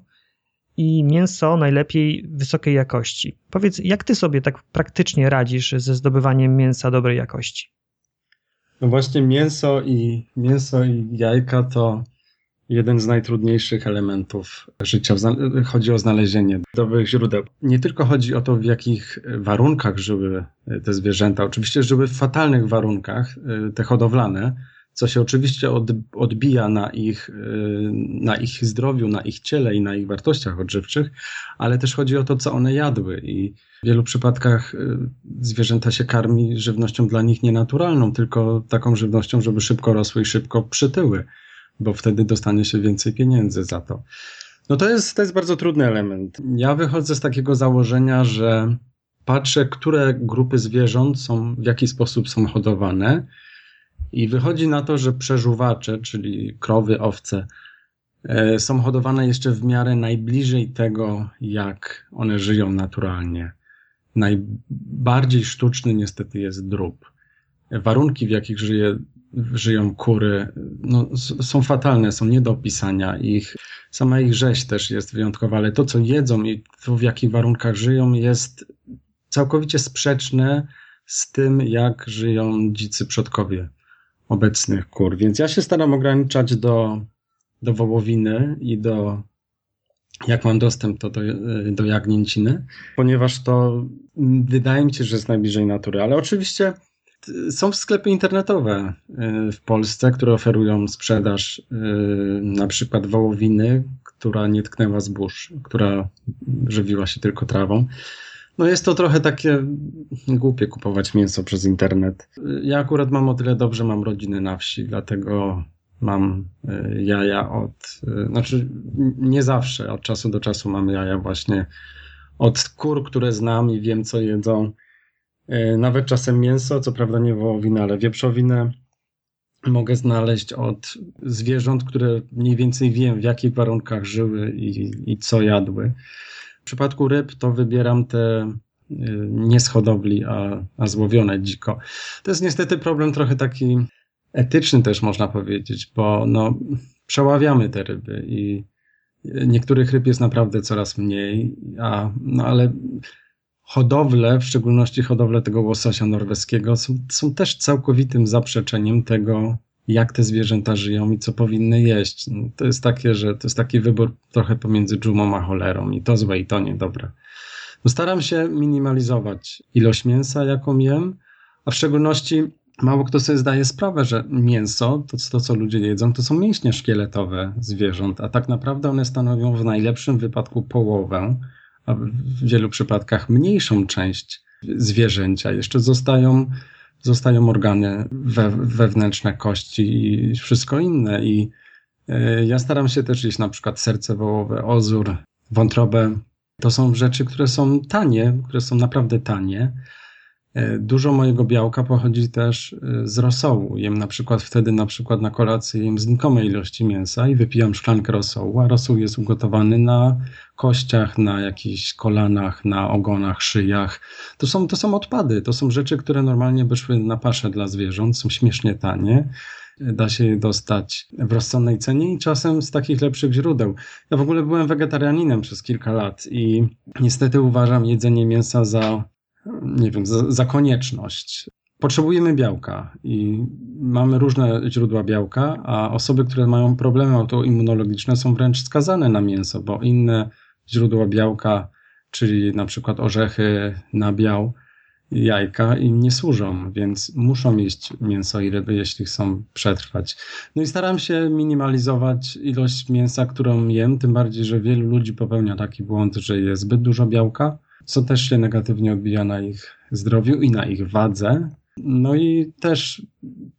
i mięso najlepiej wysokiej jakości. Powiedz, jak ty sobie tak praktycznie radzisz ze zdobywaniem mięsa dobrej jakości? No właśnie mięso i, mięso i jajka to jeden z najtrudniejszych elementów życia. Chodzi o znalezienie dobrych źródeł. Nie tylko chodzi o to, w jakich warunkach żyły te zwierzęta. Oczywiście żyły w fatalnych warunkach, te hodowlane, co się oczywiście odbija na ich, na ich zdrowiu, na ich ciele i na ich wartościach odżywczych, ale też chodzi o to, co one jadły. I w wielu przypadkach y, zwierzęta się karmi żywnością dla nich nienaturalną, tylko taką żywnością, żeby szybko rosły i szybko przytyły, bo wtedy dostanie się więcej pieniędzy za to. No to jest, to jest bardzo trudny element. Ja wychodzę z takiego założenia, że patrzę, które grupy zwierząt są, w jaki sposób są hodowane i wychodzi na to, że przeżuwacze, czyli krowy, owce, e, są hodowane jeszcze w miarę najbliżej tego, jak one żyją naturalnie. Najbardziej sztuczny niestety jest drób. Warunki, w jakich żyje, żyją kury, no, są fatalne, są nie do opisania. Ich, sama ich rzeź też jest wyjątkowa, ale to, co jedzą i to, w jakich warunkach żyją, jest całkowicie sprzeczne z tym, jak żyją dzicy przodkowie obecnych kur. Więc ja się staram ograniczać do, do wołowiny i do jak mam dostęp to do, do jagnięciny, ponieważ to wydaje mi się, że jest najbliżej natury, ale oczywiście są sklepy internetowe y, w Polsce, które oferują sprzedaż y, na przykład wołowiny, która nie tknęła zbóż, która żywiła się tylko trawą. No jest to trochę takie głupie kupować mięso przez internet. Ja akurat mam o tyle dobrze, mam rodziny na wsi, dlatego mam y, jaja od, znaczy nie zawsze, od czasu do czasu mam jaja właśnie od kur, które znam i wiem co jedzą E, nawet czasem mięso, co prawda nie wołowinę, ale wieprzowinę mogę znaleźć od zwierząt, które mniej więcej wiem, w jakich warunkach żyły i, i co jadły. Przypadku ryb to wybieram te e, nie z hodowli, a, a złowione dziko. To jest niestety problem trochę taki etyczny też można powiedzieć, bo no, przeławiamy te ryby i niektórych ryb jest naprawdę coraz mniej, a, no ale hodowle, w szczególności hodowle tego łososia norweskiego, są, są też całkowitym zaprzeczeniem tego, jak te zwierzęta żyją i co powinny jeść. No, to jest takie, że to jest taki wybór trochę pomiędzy dżumą a cholerą i to złe i to niedobre. No staram się minimalizować ilość mięsa, jaką jem, a w szczególności mało kto sobie zdaje sprawę, że mięso, to, to co ludzie jedzą, to są mięśnie szkieletowe zwierząt, a tak naprawdę one stanowią w najlepszym wypadku połowę a w wielu przypadkach mniejszą część zwierzęcia. Jeszcze zostają, zostają organy we, wewnętrzne, kości i wszystko inne. I e, ja staram się też jeść na przykład serce wołowe, ozór, wątrobę. To są rzeczy, które są tanie, które są naprawdę tanie, dużo mojego białka pochodzi też e, z rosołu. Jem na przykład wtedy na przykład na kolację jem znikome ilości mięsa i wypijam szklankę rosołu, a rosół jest ugotowany na kościach, na jakichś kolanach, na ogonach, szyjach. To są, to są odpady, to są rzeczy, które normalnie by szły na paszę dla zwierząt, są śmiesznie tanie. Da się je dostać w rozsądnej cenie i czasem z takich lepszych źródeł. Ja w ogóle byłem wegetarianinem przez kilka lat i niestety uważam jedzenie mięsa za nie wiem, za, za konieczność. Potrzebujemy białka i mamy różne źródła białka, a osoby, które mają problemy autoimmunologiczne są wręcz skazane na mięso, bo inne źródła białka, czyli na przykład orzechy, nabiał, jajka im nie służą, więc muszą jeść mięso i ryby, jeśli chcą przetrwać. No i staram się minimalizować ilość mięsa, którą jem, tym bardziej, że wielu ludzi popełnia taki błąd, że jest zbyt dużo białka, co też się negatywnie odbija na ich zdrowiu i na ich wadze. No i też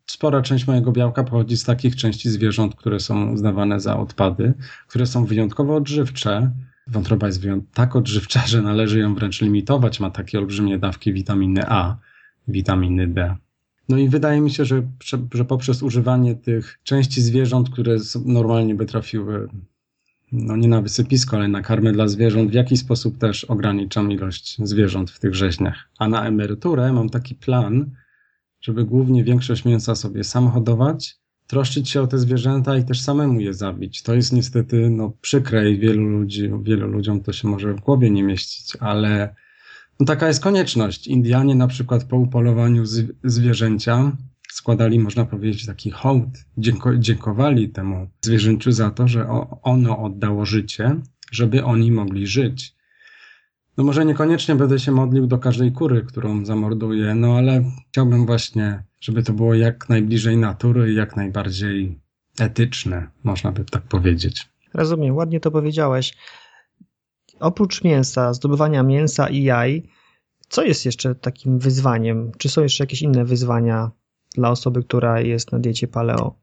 spora część mojego białka pochodzi z takich części zwierząt, które są uznawane za odpady, które są wyjątkowo odżywcze. Wątroba jest tak odżywcza, że należy ją wręcz limitować. Ma takie olbrzymie dawki witaminy A, witaminy D. No i wydaje mi się, że, że poprzez używanie tych części zwierząt, które normalnie by trafiły no nie na wysypisko, ale na karmę dla zwierząt, w jaki sposób też ograniczam ilość zwierząt w tych rzeźniach. A na emeryturę mam taki plan, żeby głównie większość mięsa sobie sam hodować, troszczyć się o te zwierzęta i też samemu je zabić. To jest niestety no, przykre i wielu, ludzi, wielu ludziom to się może w głowie nie mieścić, ale no, taka jest konieczność. Indianie na przykład po upolowaniu zwierzęcia składali, można powiedzieć, taki hołd, dziękowali temu zwierzęciu za to, że ono oddało życie, żeby oni mogli żyć. No może niekoniecznie będę się modlił do każdej kury, którą zamorduję, no ale chciałbym właśnie, żeby to było jak najbliżej natury jak najbardziej etyczne, można by tak powiedzieć. Rozumiem, ładnie to powiedziałeś. Oprócz mięsa, zdobywania mięsa i jaj, co jest jeszcze takim wyzwaniem? Czy są jeszcze jakieś inne wyzwania dla osoby, która jest na diecie paleo?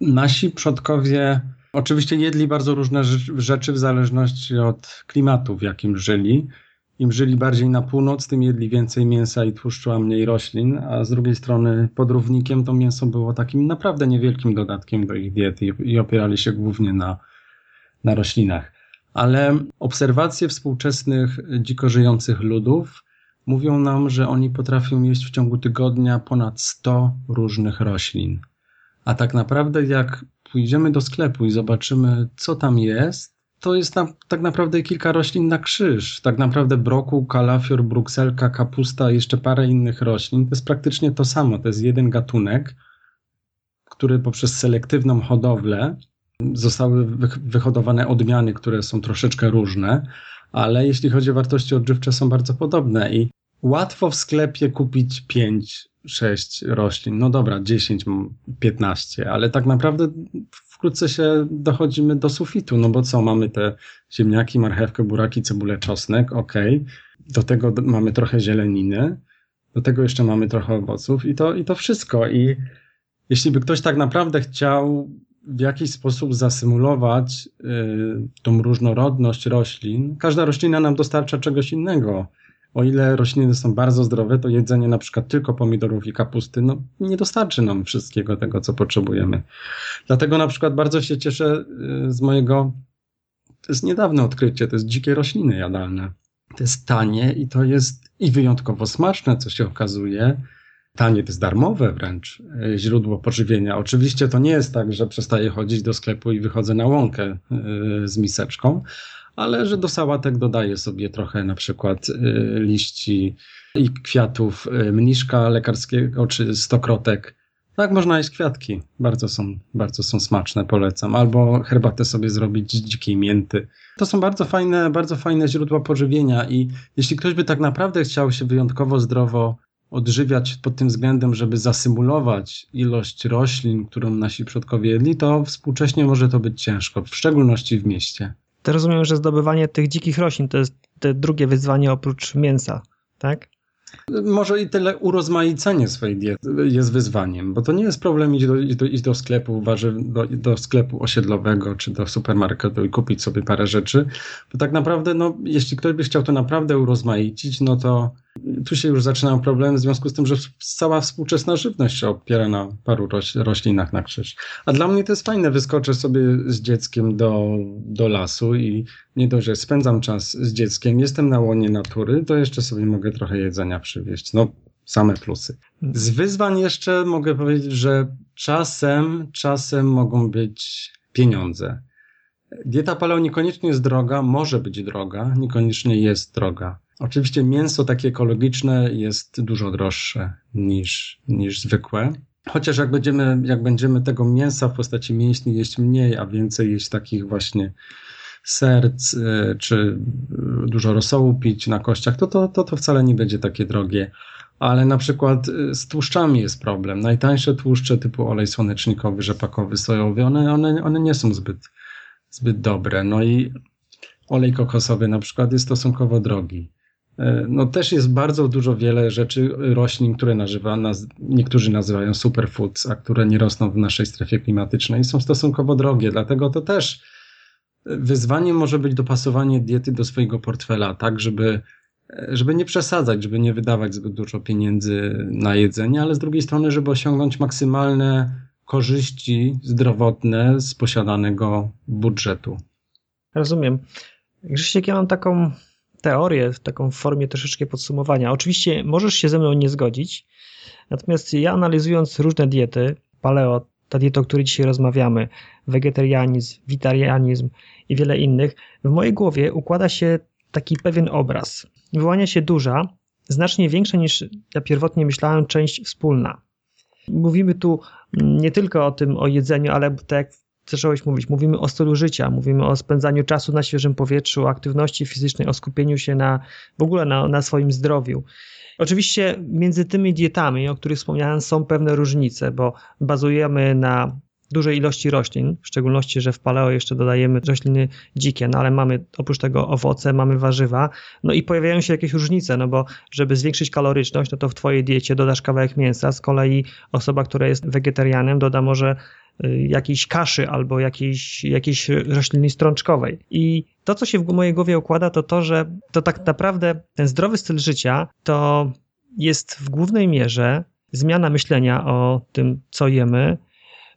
Nasi przodkowie oczywiście jedli bardzo różne rzeczy w zależności od klimatu, w jakim żyli. Im żyli bardziej na północ, tym jedli więcej mięsa i tłuszczu, a mniej roślin, a z drugiej strony podrównnikiem to mięso było takim naprawdę niewielkim dodatkiem do ich diety i opierali się głównie na, na roślinach. Ale obserwacje współczesnych dziko żyjących ludów Mówią nam, że oni potrafią jeść w ciągu tygodnia ponad 100 różnych roślin. A tak naprawdę, jak pójdziemy do sklepu i zobaczymy, co tam jest, to jest tam tak naprawdę kilka roślin na krzyż. Tak naprawdę brokuł, kalafior, brukselka, kapusta, jeszcze parę innych roślin. To jest praktycznie to samo. To jest jeden gatunek, który poprzez selektywną hodowlę zostały wyhodowane odmiany, które są troszeczkę różne, ale jeśli chodzi o wartości odżywcze, są bardzo podobne i łatwo w sklepie kupić 5, 6 roślin. No dobra, 10, 15, ale tak naprawdę wkrótce się dochodzimy do sufitu, no bo co, mamy te ziemniaki, marchewkę, buraki, cebulę, czosnek, ok. Do tego mamy trochę zieleniny, do tego jeszcze mamy trochę owoców i to, i to wszystko. I jeśli by ktoś tak naprawdę chciał w jakiś sposób zasymulować y, tą różnorodność roślin, każda roślina nam dostarcza czegoś innego. O ile rośliny są bardzo zdrowe, to jedzenie na przykład tylko pomidorów i kapusty no, nie dostarczy nam wszystkiego tego, co potrzebujemy. Dlatego na przykład bardzo się cieszę y, z mojego, to jest niedawne odkrycie, to jest dzikie rośliny jadalne. To jest tanie i to jest i wyjątkowo smaczne, co się okazuje tanie, to jest darmowe wręcz e, źródło pożywienia. Oczywiście to nie jest tak, że przestaję chodzić do sklepu i wychodzę na łąkę e, z miseczką, ale że do sałatek dodaję sobie trochę na przykład e, liści i kwiatów mniszka lekarskiego czy stokrotek. Tak, można jeść kwiatki. Bardzo są, bardzo są smaczne, polecam. Albo herbatę sobie zrobić z dzikiej mięty. To są bardzo fajne, bardzo fajne źródła pożywienia i jeśli ktoś by tak naprawdę chciał się wyjątkowo zdrowo odżywiać pod tym względem, żeby zasymulować ilość roślin, którą nasi przodkowie jedli, to współcześnie może to być ciężko, w szczególności w mieście. Rozumiem, że zdobywanie tych dzikich roślin to jest te drugie wyzwanie oprócz mięsa, tak? Może i tyle urozmaicenie swojej diety jest wyzwaniem, bo to nie jest problem iść do, do, iść do sklepu warzyw, do, do, sklepu osiedlowego czy do supermarketu i kupić sobie parę rzeczy, bo tak naprawdę, no, jeśli ktoś by chciał to naprawdę urozmaicić, no to tu się już zaczynają problemy w związku z tym, że cała współczesna żywność się opiera na paru roślinach na krzyż. A dla mnie to jest fajne, wyskoczę sobie z dzieckiem do, do lasu i nie dość, że spędzam czas z dzieckiem, jestem na łonie natury, to jeszcze sobie mogę trochę jedzenia przywieźć. No, same plusy. Z wyzwań jeszcze mogę powiedzieć, że czasem, czasem mogą być pieniądze. Dieta paleo niekoniecznie jest droga, może być droga, niekoniecznie jest droga. Oczywiście mięso takie ekologiczne jest dużo droższe niż, niż zwykłe. Chociaż jak będziemy, jak będziemy tego mięsa w postaci mięśni jeść mniej, a więcej jeść takich właśnie serc, y, czy dużo rosołu pić na kościach, to, to, to, to wcale nie będzie takie drogie. Ale na przykład y, z tłuszczami jest problem. Najtańsze tłuszcze typu olej słonecznikowy, rzepakowy, sojowy, one, one, one nie są zbyt, zbyt dobre. No i olej kokosowy na przykład jest stosunkowo drogi. E, no też jest bardzo dużo wiele rzeczy, roślin, które nazywa, naz, niektórzy nazywają superfoods, a które nie rosną w naszej strefie klimatycznej, są stosunkowo drogie, dlatego to też wyzwaniem może być dopasowanie diety do swojego portfela, tak, żeby, żeby nie przesadzać, żeby nie wydawać zbyt dużo pieniędzy na jedzenie, ale z drugiej strony, żeby osiągnąć maksymalne korzyści zdrowotne z posiadanego budżetu. Rozumiem. Grzesiek, ja mam taką teorię w taką formie troszeczkę podsumowania. Oczywiście możesz się ze mną nie zgodzić, natomiast ja analizując różne diety, paleo, ta dieta, o której dzisiaj rozmawiamy, wegetarianizm, witarianizm i wiele innych, w mojej głowie układa się taki pewien obraz. Wyłania się duża, znacznie większa niż ja pierwotnie myślałem, część wspólna. Mówimy tu nie tylko o tym, o jedzeniu, ale tak jak zacząłeś mówić. Mówimy o stylu życia, mówimy o spędzaniu czasu na świeżym powietrzu, o aktywności fizycznej, o skupieniu się na w ogóle na, na swoim zdrowiu. Oczywiście między tymi dietami, o których wspomniałem, są pewne różnice, bo bazujemy na dużej ilości roślin, w szczególności, że w paleo jeszcze dodajemy rośliny dzikie, no ale mamy oprócz tego owoce, mamy warzywa, no i pojawiają się jakieś różnice, no bo żeby zwiększyć kaloryczność, no to w twojej diecie dodasz kawałek mięsa, z kolei osoba, która jest wegetarianem doda może jakiejś kaszy albo jakiejś, jakiejś rośliny strączkowej. I to, co się w mojej głowie układa, to to, że to tak naprawdę ten zdrowy styl życia to jest w głównej mierze zmiana myślenia o tym, co jemy,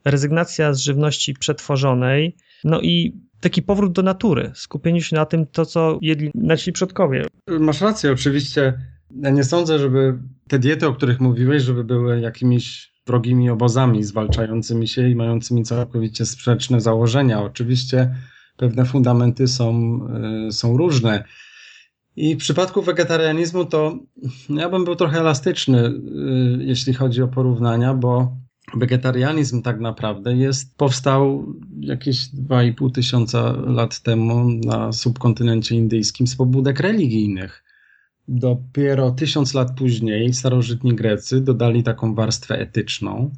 rezygnacja z żywności przetworzonej, no i taki powrót do natury, skupienie się na tym, to co jedli nasi przodkowie. Masz rację, oczywiście. Ja nie sądzę, żeby te diety, o których mówiłeś, żeby były jakimiś wrogimi obozami zwalczającymi się i mającymi całkowicie sprzeczne założenia. Oczywiście pewne fundamenty są, y, są różne. I w przypadku wegetarianizmu to ja bym był trochę elastyczny, y, jeśli chodzi o porównania, bo wegetarianizm tak naprawdę jest, powstał jakieś 2,5 tysiąca lat temu na subkontynencie indyjskim z pobudek religijnych. Dopiero tysiąc lat później starożytni Grecy dodali taką warstwę etyczną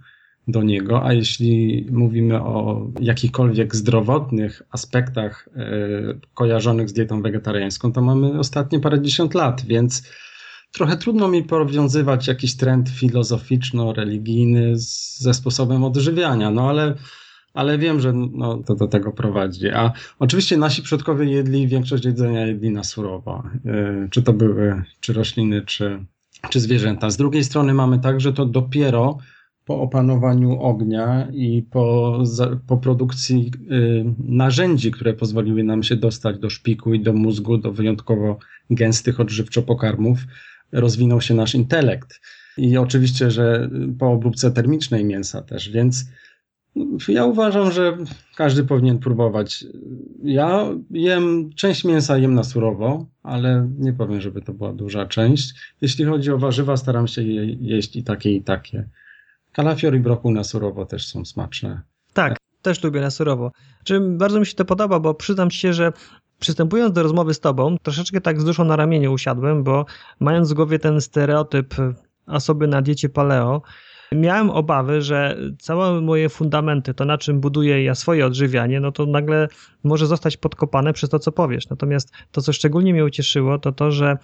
do niego, a jeśli mówimy o jakichkolwiek zdrowotnych aspektach e, kojarzonych z dietą wegetariańską, to mamy ostatnie parędziesiąt lat, więc trochę trudno mi powiązywać jakiś trend filozoficzno-religijny ze sposobem odżywiania, no ale, ale wiem, że no, to do tego prowadzi. A oczywiście nasi przodkowie jedli, większość jedzenia jedli na surowo. E, czy to były, czy rośliny, czy, czy zwierzęta. Z drugiej strony mamy tak, że to dopiero po opanowaniu ognia i po, po produkcji y, narzędzi, które pozwoliły nam się dostać do szpiku i do mózgu, do wyjątkowo gęstych odżywczo pokarmów, rozwinął się nasz intelekt. I oczywiście, że po obróbce termicznej mięsa też, więc ja uważam, że każdy powinien próbować. Ja jem, część mięsa jem na surowo, ale nie powiem, żeby to była duża część. Jeśli chodzi o warzywa, staram się je jeść i takie, i takie. Kalafior i brokuł na surowo też są smaczne. Tak, też lubię na surowo. Czy bardzo mi się to podoba, bo przyznam się, że przystępując do rozmowy z tobą, troszeczkę tak z duszą na ramieniu usiadłem, bo mając w głowie ten stereotyp osoby na diecie paleo, miałem obawy, że całe moje fundamenty, to na czym buduję ja swoje odżywianie, no to nagle może zostać podkopane przez to, co powiesz. Natomiast to, co szczególnie mnie ucieszyło, to to, że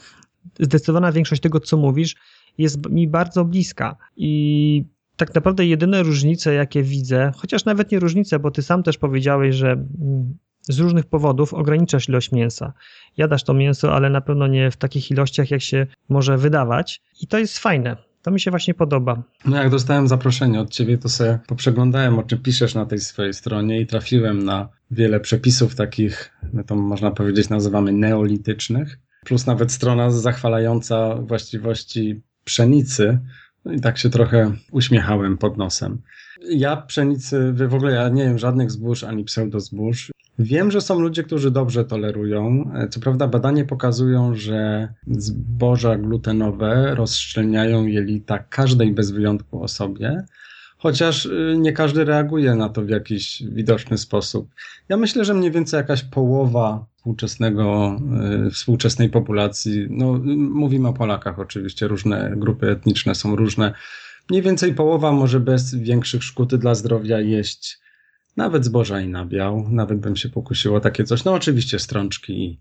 zdecydowana większość tego, co mówisz, jest mi bardzo bliska i tak naprawdę jedyne różnice, jakie widzę, chociaż nawet nie różnice, bo ty sam też powiedziałeś, że mm, z różnych powodów ograniczasz ilość mięsa. Jadasz to mięso, ale na pewno nie w takich ilościach, jak się może wydawać. I to jest fajne. To mi się właśnie podoba. No jak dostałem zaproszenie od ciebie, to sobie poprzeglądałem, o czym piszesz na tej swojej stronie i trafiłem na wiele przepisów takich, no to można powiedzieć, nazywamy neolitycznych. Plus nawet strona zachwalająca właściwości pszenicy, no i tak się trochę uśmiechałem pod nosem. Ja pszenicy, w ogóle ja nie wiem żadnych zbóż ani pseudozbóż. Wiem, że są ludzie, którzy dobrze tolerują. Co prawda badania pokazują, że zboża glutenowe rozszczelniają jelita każdej bez wyjątku osobie, chociaż y, nie każdy reaguje na to w jakiś widoczny sposób. Ja myślę, że mniej więcej jakaś połowa współczesnego, y, współczesnej populacji, no mówimy o Polakach oczywiście, różne grupy etniczne są różne, mniej więcej połowa może bez większych szkód dla zdrowia jeść nawet zboża i nabiał, nawet bym się pokusiło takie coś, no oczywiście strączki i,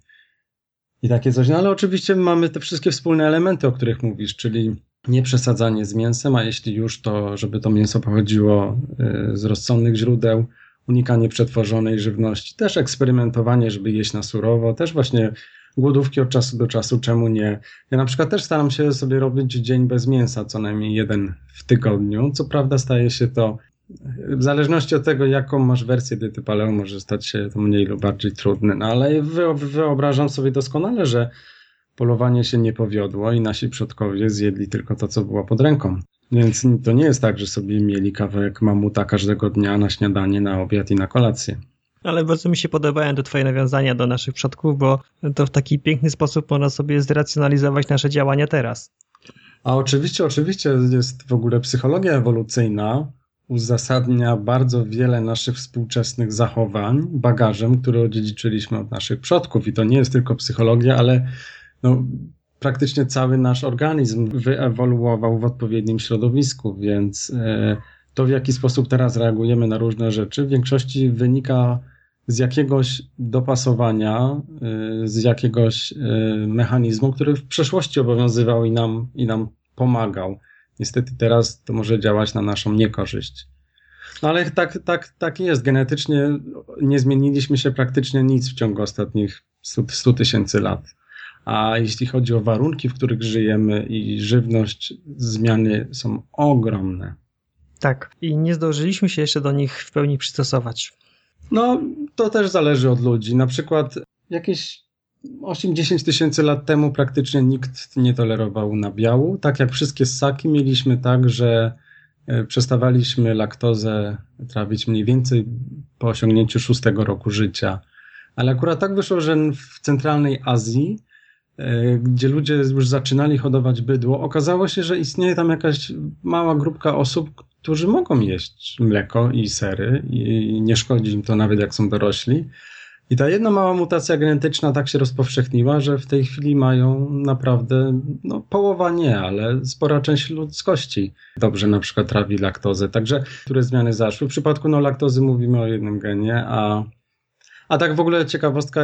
i takie coś, no ale oczywiście mamy te wszystkie wspólne elementy, o których mówisz, czyli nie przesadzanie z mięsem, a jeśli już, to żeby to mięso pochodziło y, z rozsądnych źródeł, unikanie przetworzonej żywności, też eksperymentowanie, żeby jeść na surowo, też właśnie głodówki od czasu do czasu, czemu nie? Ja na przykład też staram się sobie robić dzień bez mięsa, co najmniej jeden w tygodniu. Co prawda staje się to, w zależności od tego, jaką masz wersję diety paleo, może stać się to mniej lub bardziej trudne, no ale wyobrażam sobie doskonale, że polowanie się nie powiodło i nasi przodkowie zjedli tylko to, co było pod ręką. Więc to nie jest tak, że sobie mieli kawałek mamuta każdego dnia na śniadanie, na obiad i na kolację. Ale bardzo mi się podobają te twoje nawiązania do naszych przodków, bo to w taki piękny sposób można sobie zracjonalizować nasze działania teraz. A oczywiście, oczywiście jest w ogóle psychologia ewolucyjna, uzasadnia bardzo wiele naszych współczesnych zachowań bagażem, który odziedziczyliśmy od naszych przodków. I to nie jest tylko psychologia, ale no, praktycznie cały nasz organizm wyewoluował w odpowiednim środowisku, więc e, to w jaki sposób teraz reagujemy na różne rzeczy w większości wynika z jakiegoś dopasowania, e, z jakiegoś e, mechanizmu, który w przeszłości obowiązywał i nam, i nam pomagał. Niestety teraz to może działać na naszą niekorzyść. No ale tak, tak, tak jest. Genetycznie nie zmieniliśmy się praktycznie nic w ciągu ostatnich 100 tysięcy lat. A jeśli chodzi o warunki, w których żyjemy i żywność, zmiany są ogromne. Tak, i nie zdążyliśmy się jeszcze do nich w pełni przystosować. No, to też zależy od ludzi. Na przykład jakieś 8-10 tysięcy lat temu praktycznie nikt nie tolerował nabiału. Tak jak wszystkie ssaki mieliśmy tak, że e, przestawaliśmy laktozę trawić mniej więcej po osiągnięciu szóstego roku życia. Ale akurat tak wyszło, że w centralnej Azji e, gdzie ludzie już zaczynali hodować bydło, okazało się, że istnieje tam jakaś mała grupka osób, którzy mogą jeść mleko i sery i nie szkodzi im to nawet jak są dorośli. I ta jedna mała mutacja genetyczna tak się rozpowszechniła, że w tej chwili mają naprawdę, no połowa nie, ale spora część ludzkości dobrze na przykład trawi laktozę. Także które zmiany zaszły? W przypadku no, laktozy mówimy o jednym genie, a, a tak w ogóle ciekawostka,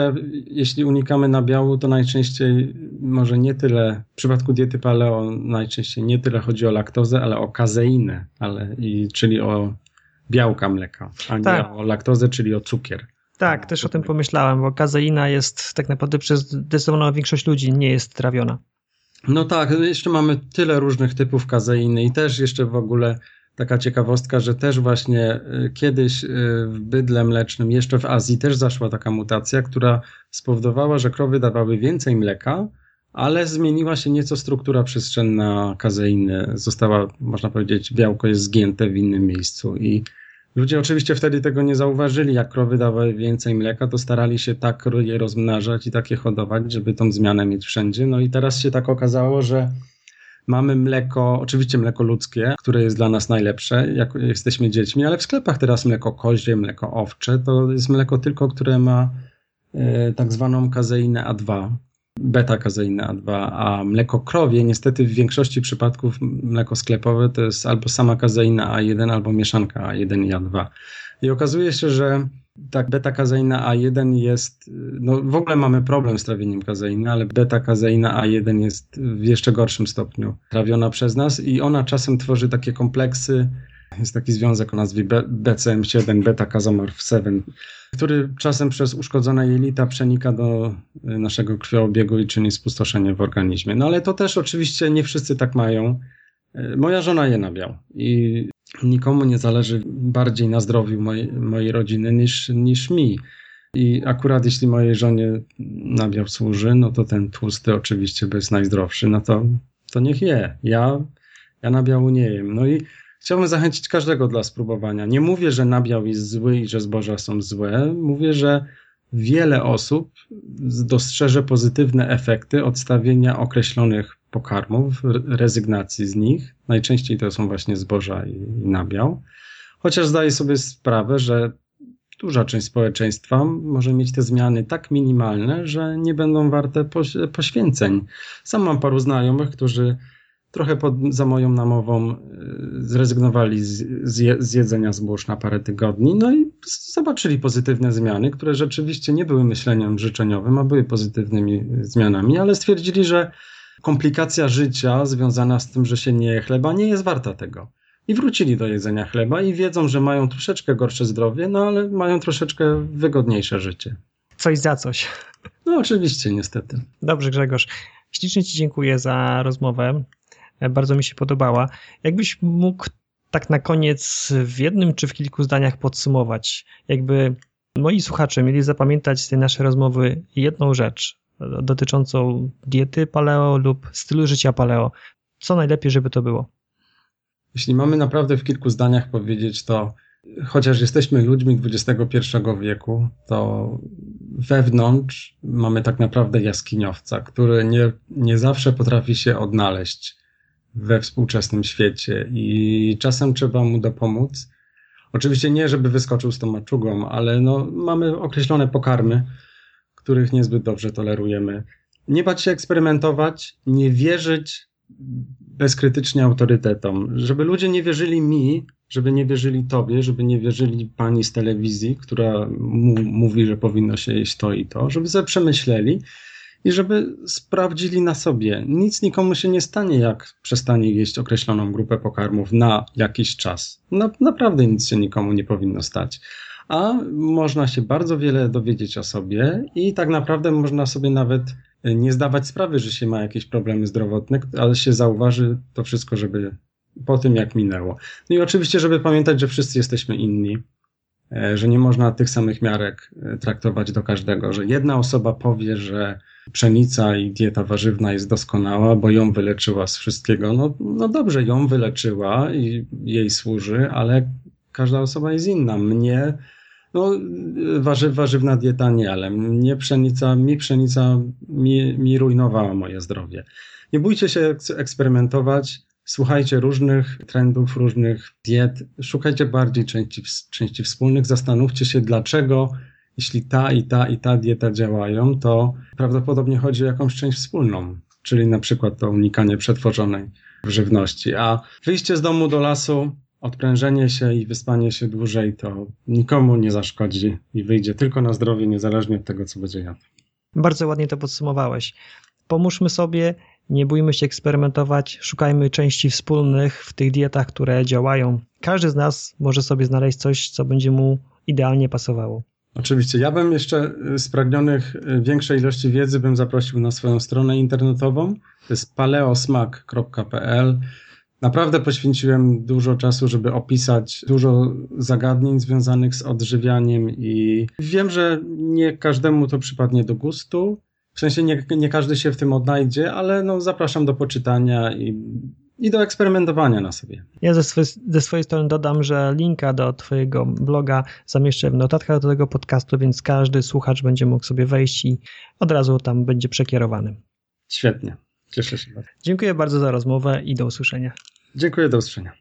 jeśli unikamy nabiału, to najczęściej może nie tyle, w przypadku diety paleo najczęściej nie tyle chodzi o laktozę, ale o kazeinę, ale, i, czyli o białka mleka, a nie tak. o laktozę, czyli o cukier. Tak, też o tym pomyślałem, bo kazeina jest tak naprawdę przez zdecydowaną większość ludzi nie jest trawiona. No tak, jeszcze mamy tyle różnych typów kazeiny i też jeszcze w ogóle taka ciekawostka, że też właśnie y, kiedyś y, w bydle mlecznym, jeszcze w Azji też zaszła taka mutacja, która spowodowała, że krowy dawały więcej mleka, ale zmieniła się nieco struktura przestrzenna kazeiny. Została, można powiedzieć, białko jest zgięte w innym miejscu i Ludzie oczywiście wtedy tego nie zauważyli. Jak krowy dawały więcej mleka, to starali się tak je rozmnażać i takie hodować, żeby tą zmianę mieć wszędzie. No i teraz się tak okazało, że mamy mleko, oczywiście mleko ludzkie, które jest dla nas najlepsze, jak jesteśmy dziećmi, ale w sklepach teraz mleko kozie, mleko owcze, to jest mleko tylko, które ma e, tak zwaną kazeinę A2 beta-kazeinę A2, a mleko krowie niestety w większości przypadków mleko sklepowe to jest albo sama kazeina A1, albo mieszanka A1 i A2. I okazuje się, że tak beta-kazeina A1 jest, no w ogóle mamy problem z trawieniem kazeiny, ale beta-kazeina A1 jest w jeszcze gorszym stopniu trawiona przez nas i ona czasem tworzy takie kompleksy jest taki związek o nazwie BCM7, beta-kazomorph 7, który czasem przez uszkodzone jelita przenika do y, naszego krwiobiegu i czyni spustoszenie w organizmie. No ale to też oczywiście nie wszyscy tak mają. Y, moja żona je nabiał i nikomu nie zależy bardziej na zdrowiu mojej, mojej rodziny niż, niż mi. I akurat jeśli mojej żonie nabiał służy, no to ten tłusty oczywiście, bo jest najzdrowszy, no to, to niech je. Ja, ja nabiału nie jem. No i Chciałbym zachęcić każdego dla spróbowania. Nie mówię, że nabiał jest zły i że zboża są złe. Mówię, że wiele osób dostrzeże pozytywne efekty odstawienia określonych pokarmów, rezygnacji z nich. Najczęściej to są właśnie zboża i, nabiał. Chociaż zdaję sobie sprawę, że duża część społeczeństwa może mieć te zmiany tak minimalne, że nie będą warte poświęceń. Sam mam paru znajomych, którzy trochę pod, za moją namową e, zrezygnowali z, z, z jedzenia zbóż na parę tygodni, no i zobaczyli pozytywne zmiany, które rzeczywiście nie były myśleniem życzeniowym, a były pozytywnymi zmianami, ale stwierdzili, że komplikacja życia związana z tym, że się nie je chleba, nie jest warta tego. I wrócili do jedzenia chleba i wiedzą, że mają troszeczkę gorsze zdrowie, no ale mają troszeczkę wygodniejsze życie. Coś za coś. No oczywiście, niestety. Dobrze, Grzegorz. Ślicznie Ci dziękuję za rozmowę. E, bardzo mi się podobała. Jakbyś mógł tak na koniec w jednym czy w kilku zdaniach podsumować, jakby moi słuchacze mieli zapamiętać z tej naszej rozmowy jedną rzecz dotyczącą diety paleo lub stylu życia paleo, co najlepiej, żeby to było? Jeśli mamy naprawdę w kilku zdaniach powiedzieć, to chociaż jesteśmy ludźmi XXI wieku, to wewnątrz mamy tak naprawdę jaskiniowca, który nie, nie zawsze potrafi się odnaleźć we współczesnym świecie i czasem trzeba mu dopomóc. Oczywiście nie, żeby wyskoczył z tą maczugą, ale no, mamy określone pokarmy, których niezbyt dobrze tolerujemy. Nie bać się eksperymentować, nie wierzyć bezkrytycznie autorytetom. Żeby ludzie nie wierzyli mi, żeby nie wierzyli tobie, żeby nie wierzyli pani z telewizji, która mu, mówi, że powinno się jeść to i to, żeby sobie przemyśleli i żeby sprawdzili na sobie. Nic nikomu się nie stanie, jak przestanie jeść określoną grupę pokarmów na jakiś czas. Na, naprawdę nic się nikomu nie powinno stać. A można się bardzo wiele dowiedzieć o sobie i tak naprawdę można sobie nawet nie zdawać sprawy, że się ma jakieś problemy zdrowotne, ale się zauważy to wszystko, żeby po tym jak minęło. No i oczywiście, żeby pamiętać, że wszyscy jesteśmy inni, e, że nie można tych samych miarek e, traktować do każdego, że jedna osoba powie, że pszenica i dieta warzywna jest doskonała, bo ją wyleczyła z wszystkiego. No, no dobrze, ją wyleczyła i jej służy, ale każda osoba jest inna. Mnie No, warzyw, warzywna dieta nie, ale mnie pszenica, mi pszenica mi, mi rujnowała moje zdrowie. Nie bójcie się eksperymentować, słuchajcie różnych trendów, różnych diet, szukajcie bardziej części, części wspólnych, zastanówcie się, dlaczego, jeśli ta i ta i ta dieta działają, to prawdopodobnie chodzi o jakąś część wspólną, czyli na przykład to unikanie przetworzonej żywności. A wyjście z domu do lasu, odprężenie się i wyspanie się dłużej to nikomu nie zaszkodzi i wyjdzie tylko na zdrowie, niezależnie od tego, co będzie jadł. Bardzo ładnie to podsumowałeś. Pomóżmy sobie, nie bójmy się eksperymentować, szukajmy części wspólnych w tych dietach, które działają. Każdy z nas może sobie znaleźć coś, co będzie mu idealnie pasowało. Oczywiście. Ja bym jeszcze y, spragnionych y, większej ilości wiedzy bym zaprosił na swoją stronę internetową. To jest paleosmak.pl. Naprawdę poświęciłem dużo czasu, żeby opisać dużo zagadnień związanych z odżywianiem i wiem, że nie każdemu to przypadnie do gustu. W sensie nie, nie każdy się w tym odnajdzie, ale no zapraszam do poczytania i i do eksperymentowania na sobie. Ja ze, swojej, ze swojej strony dodam, że linka do Twojego bloga zamieszczę w notatkach do tego podcastu, więc każdy słuchacz będzie mógł sobie wejść i od razu tam będzie przekierowany. Świetnie. Cieszę się bardzo. Dziękuję bardzo za rozmowę i do usłyszenia. Dziękuję, do usłyszenia.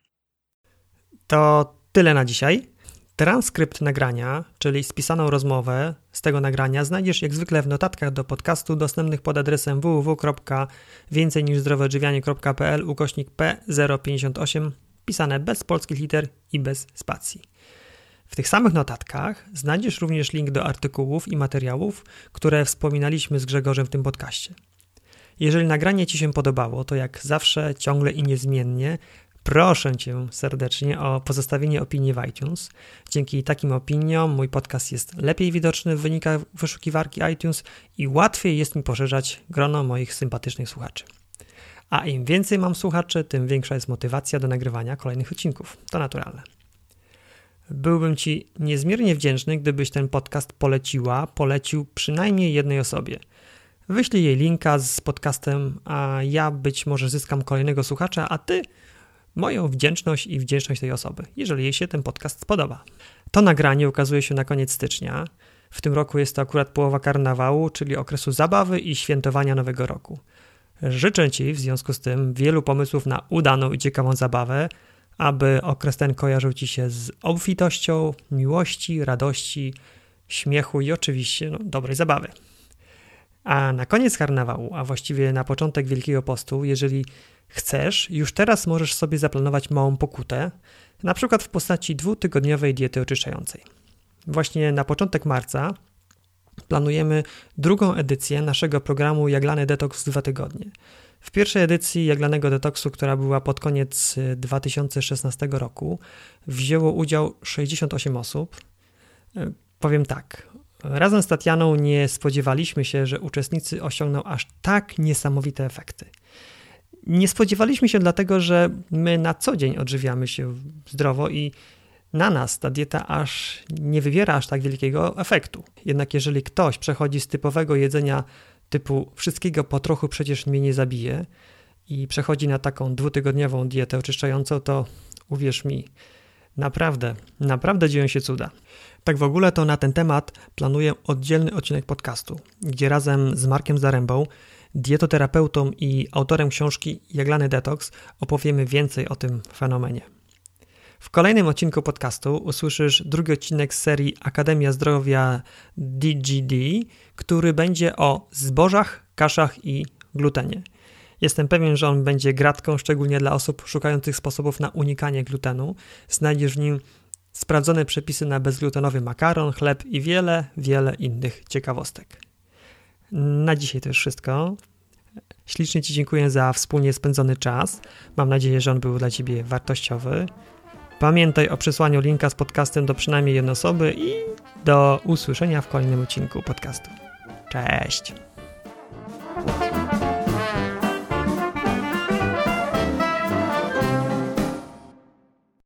To tyle na dzisiaj. Transkrypt nagrania, czyli spisaną rozmowę z tego nagrania, znajdziesz jak zwykle w notatkach do podcastu dostępnych pod adresem www.więcejniżzdroweodżywianie.pl ukośnik P058 pisane bez polskich liter i bez spacji. W tych samych notatkach znajdziesz również link do artykułów i materiałów, które wspominaliśmy z Grzegorzem w tym podcaście. Jeżeli nagranie Ci się podobało, to jak zawsze, ciągle i niezmiennie Proszę Cię serdecznie o pozostawienie opinii w iTunes. Dzięki takim opiniom mój podcast jest lepiej widoczny w wynikach wyszukiwarki iTunes i łatwiej jest mi poszerzać grono moich sympatycznych słuchaczy. A im więcej mam słuchaczy, tym większa jest motywacja do nagrywania kolejnych odcinków. To naturalne. Byłbym Ci niezmiernie wdzięczny, gdybyś ten podcast poleciła, polecił przynajmniej jednej osobie. Wyślij jej linka z podcastem, a ja być może zyskam kolejnego słuchacza, a Ty moją wdzięczność i wdzięczność tej osoby, jeżeli jej się ten podcast spodoba. To nagranie ukazuje się na koniec stycznia. W tym roku jest to akurat połowa karnawału, czyli okresu zabawy i świętowania Nowego Roku. Życzę Ci w związku z tym wielu pomysłów na udaną i ciekawą zabawę, aby okres ten kojarzył Ci się z obfitością, miłości, radości, śmiechu i oczywiście no, dobrej zabawy. A na koniec karnawału, a właściwie na początek Wielkiego Postu, jeżeli chcesz, już teraz możesz sobie zaplanować małą pokutę, na przykład w postaci dwutygodniowej diety oczyszczającej. Właśnie na początek marca planujemy drugą edycję naszego programu Jaglany w dwa tygodnie. W pierwszej edycji Jaglanego Detoksu, która była pod koniec 2016 roku, wzięło udział 68 osób. Powiem tak, razem z Tatianą nie spodziewaliśmy się, że uczestnicy osiągną aż tak niesamowite efekty. Nie spodziewaliśmy się dlatego, że my na co dzień odżywiamy się zdrowo i na nas ta dieta aż nie wywiera aż tak wielkiego efektu. Jednak jeżeli ktoś przechodzi z typowego jedzenia typu wszystkiego po trochu przecież mnie nie zabije i przechodzi na taką dwutygodniową dietę oczyszczającą, to uwierz mi, naprawdę, naprawdę dzieją się cuda. Tak w ogóle to na ten temat planuję oddzielny odcinek podcastu, gdzie razem z Markiem Zarębą dietoterapeutą i autorem książki Jaglany Detox opowiemy więcej o tym fenomenie. W kolejnym odcinku podcastu usłyszysz drugi odcinek z serii Akademia Zdrowia DGD, który będzie o zbożach, kaszach i glutenie. Jestem pewien, że on będzie gratką, szczególnie dla osób szukających sposobów na unikanie glutenu. Znajdziesz w nim sprawdzone przepisy na bezglutenowy makaron, chleb i wiele, wiele innych ciekawostek. Na dzisiaj to już wszystko. Ślicznie Ci dziękuję za wspólnie spędzony czas. Mam nadzieję, że on był dla Ciebie wartościowy. Pamiętaj o przesłaniu linka z podcastem do przynajmniej jednej osoby i do usłyszenia w kolejnym odcinku podcastu. Cześć!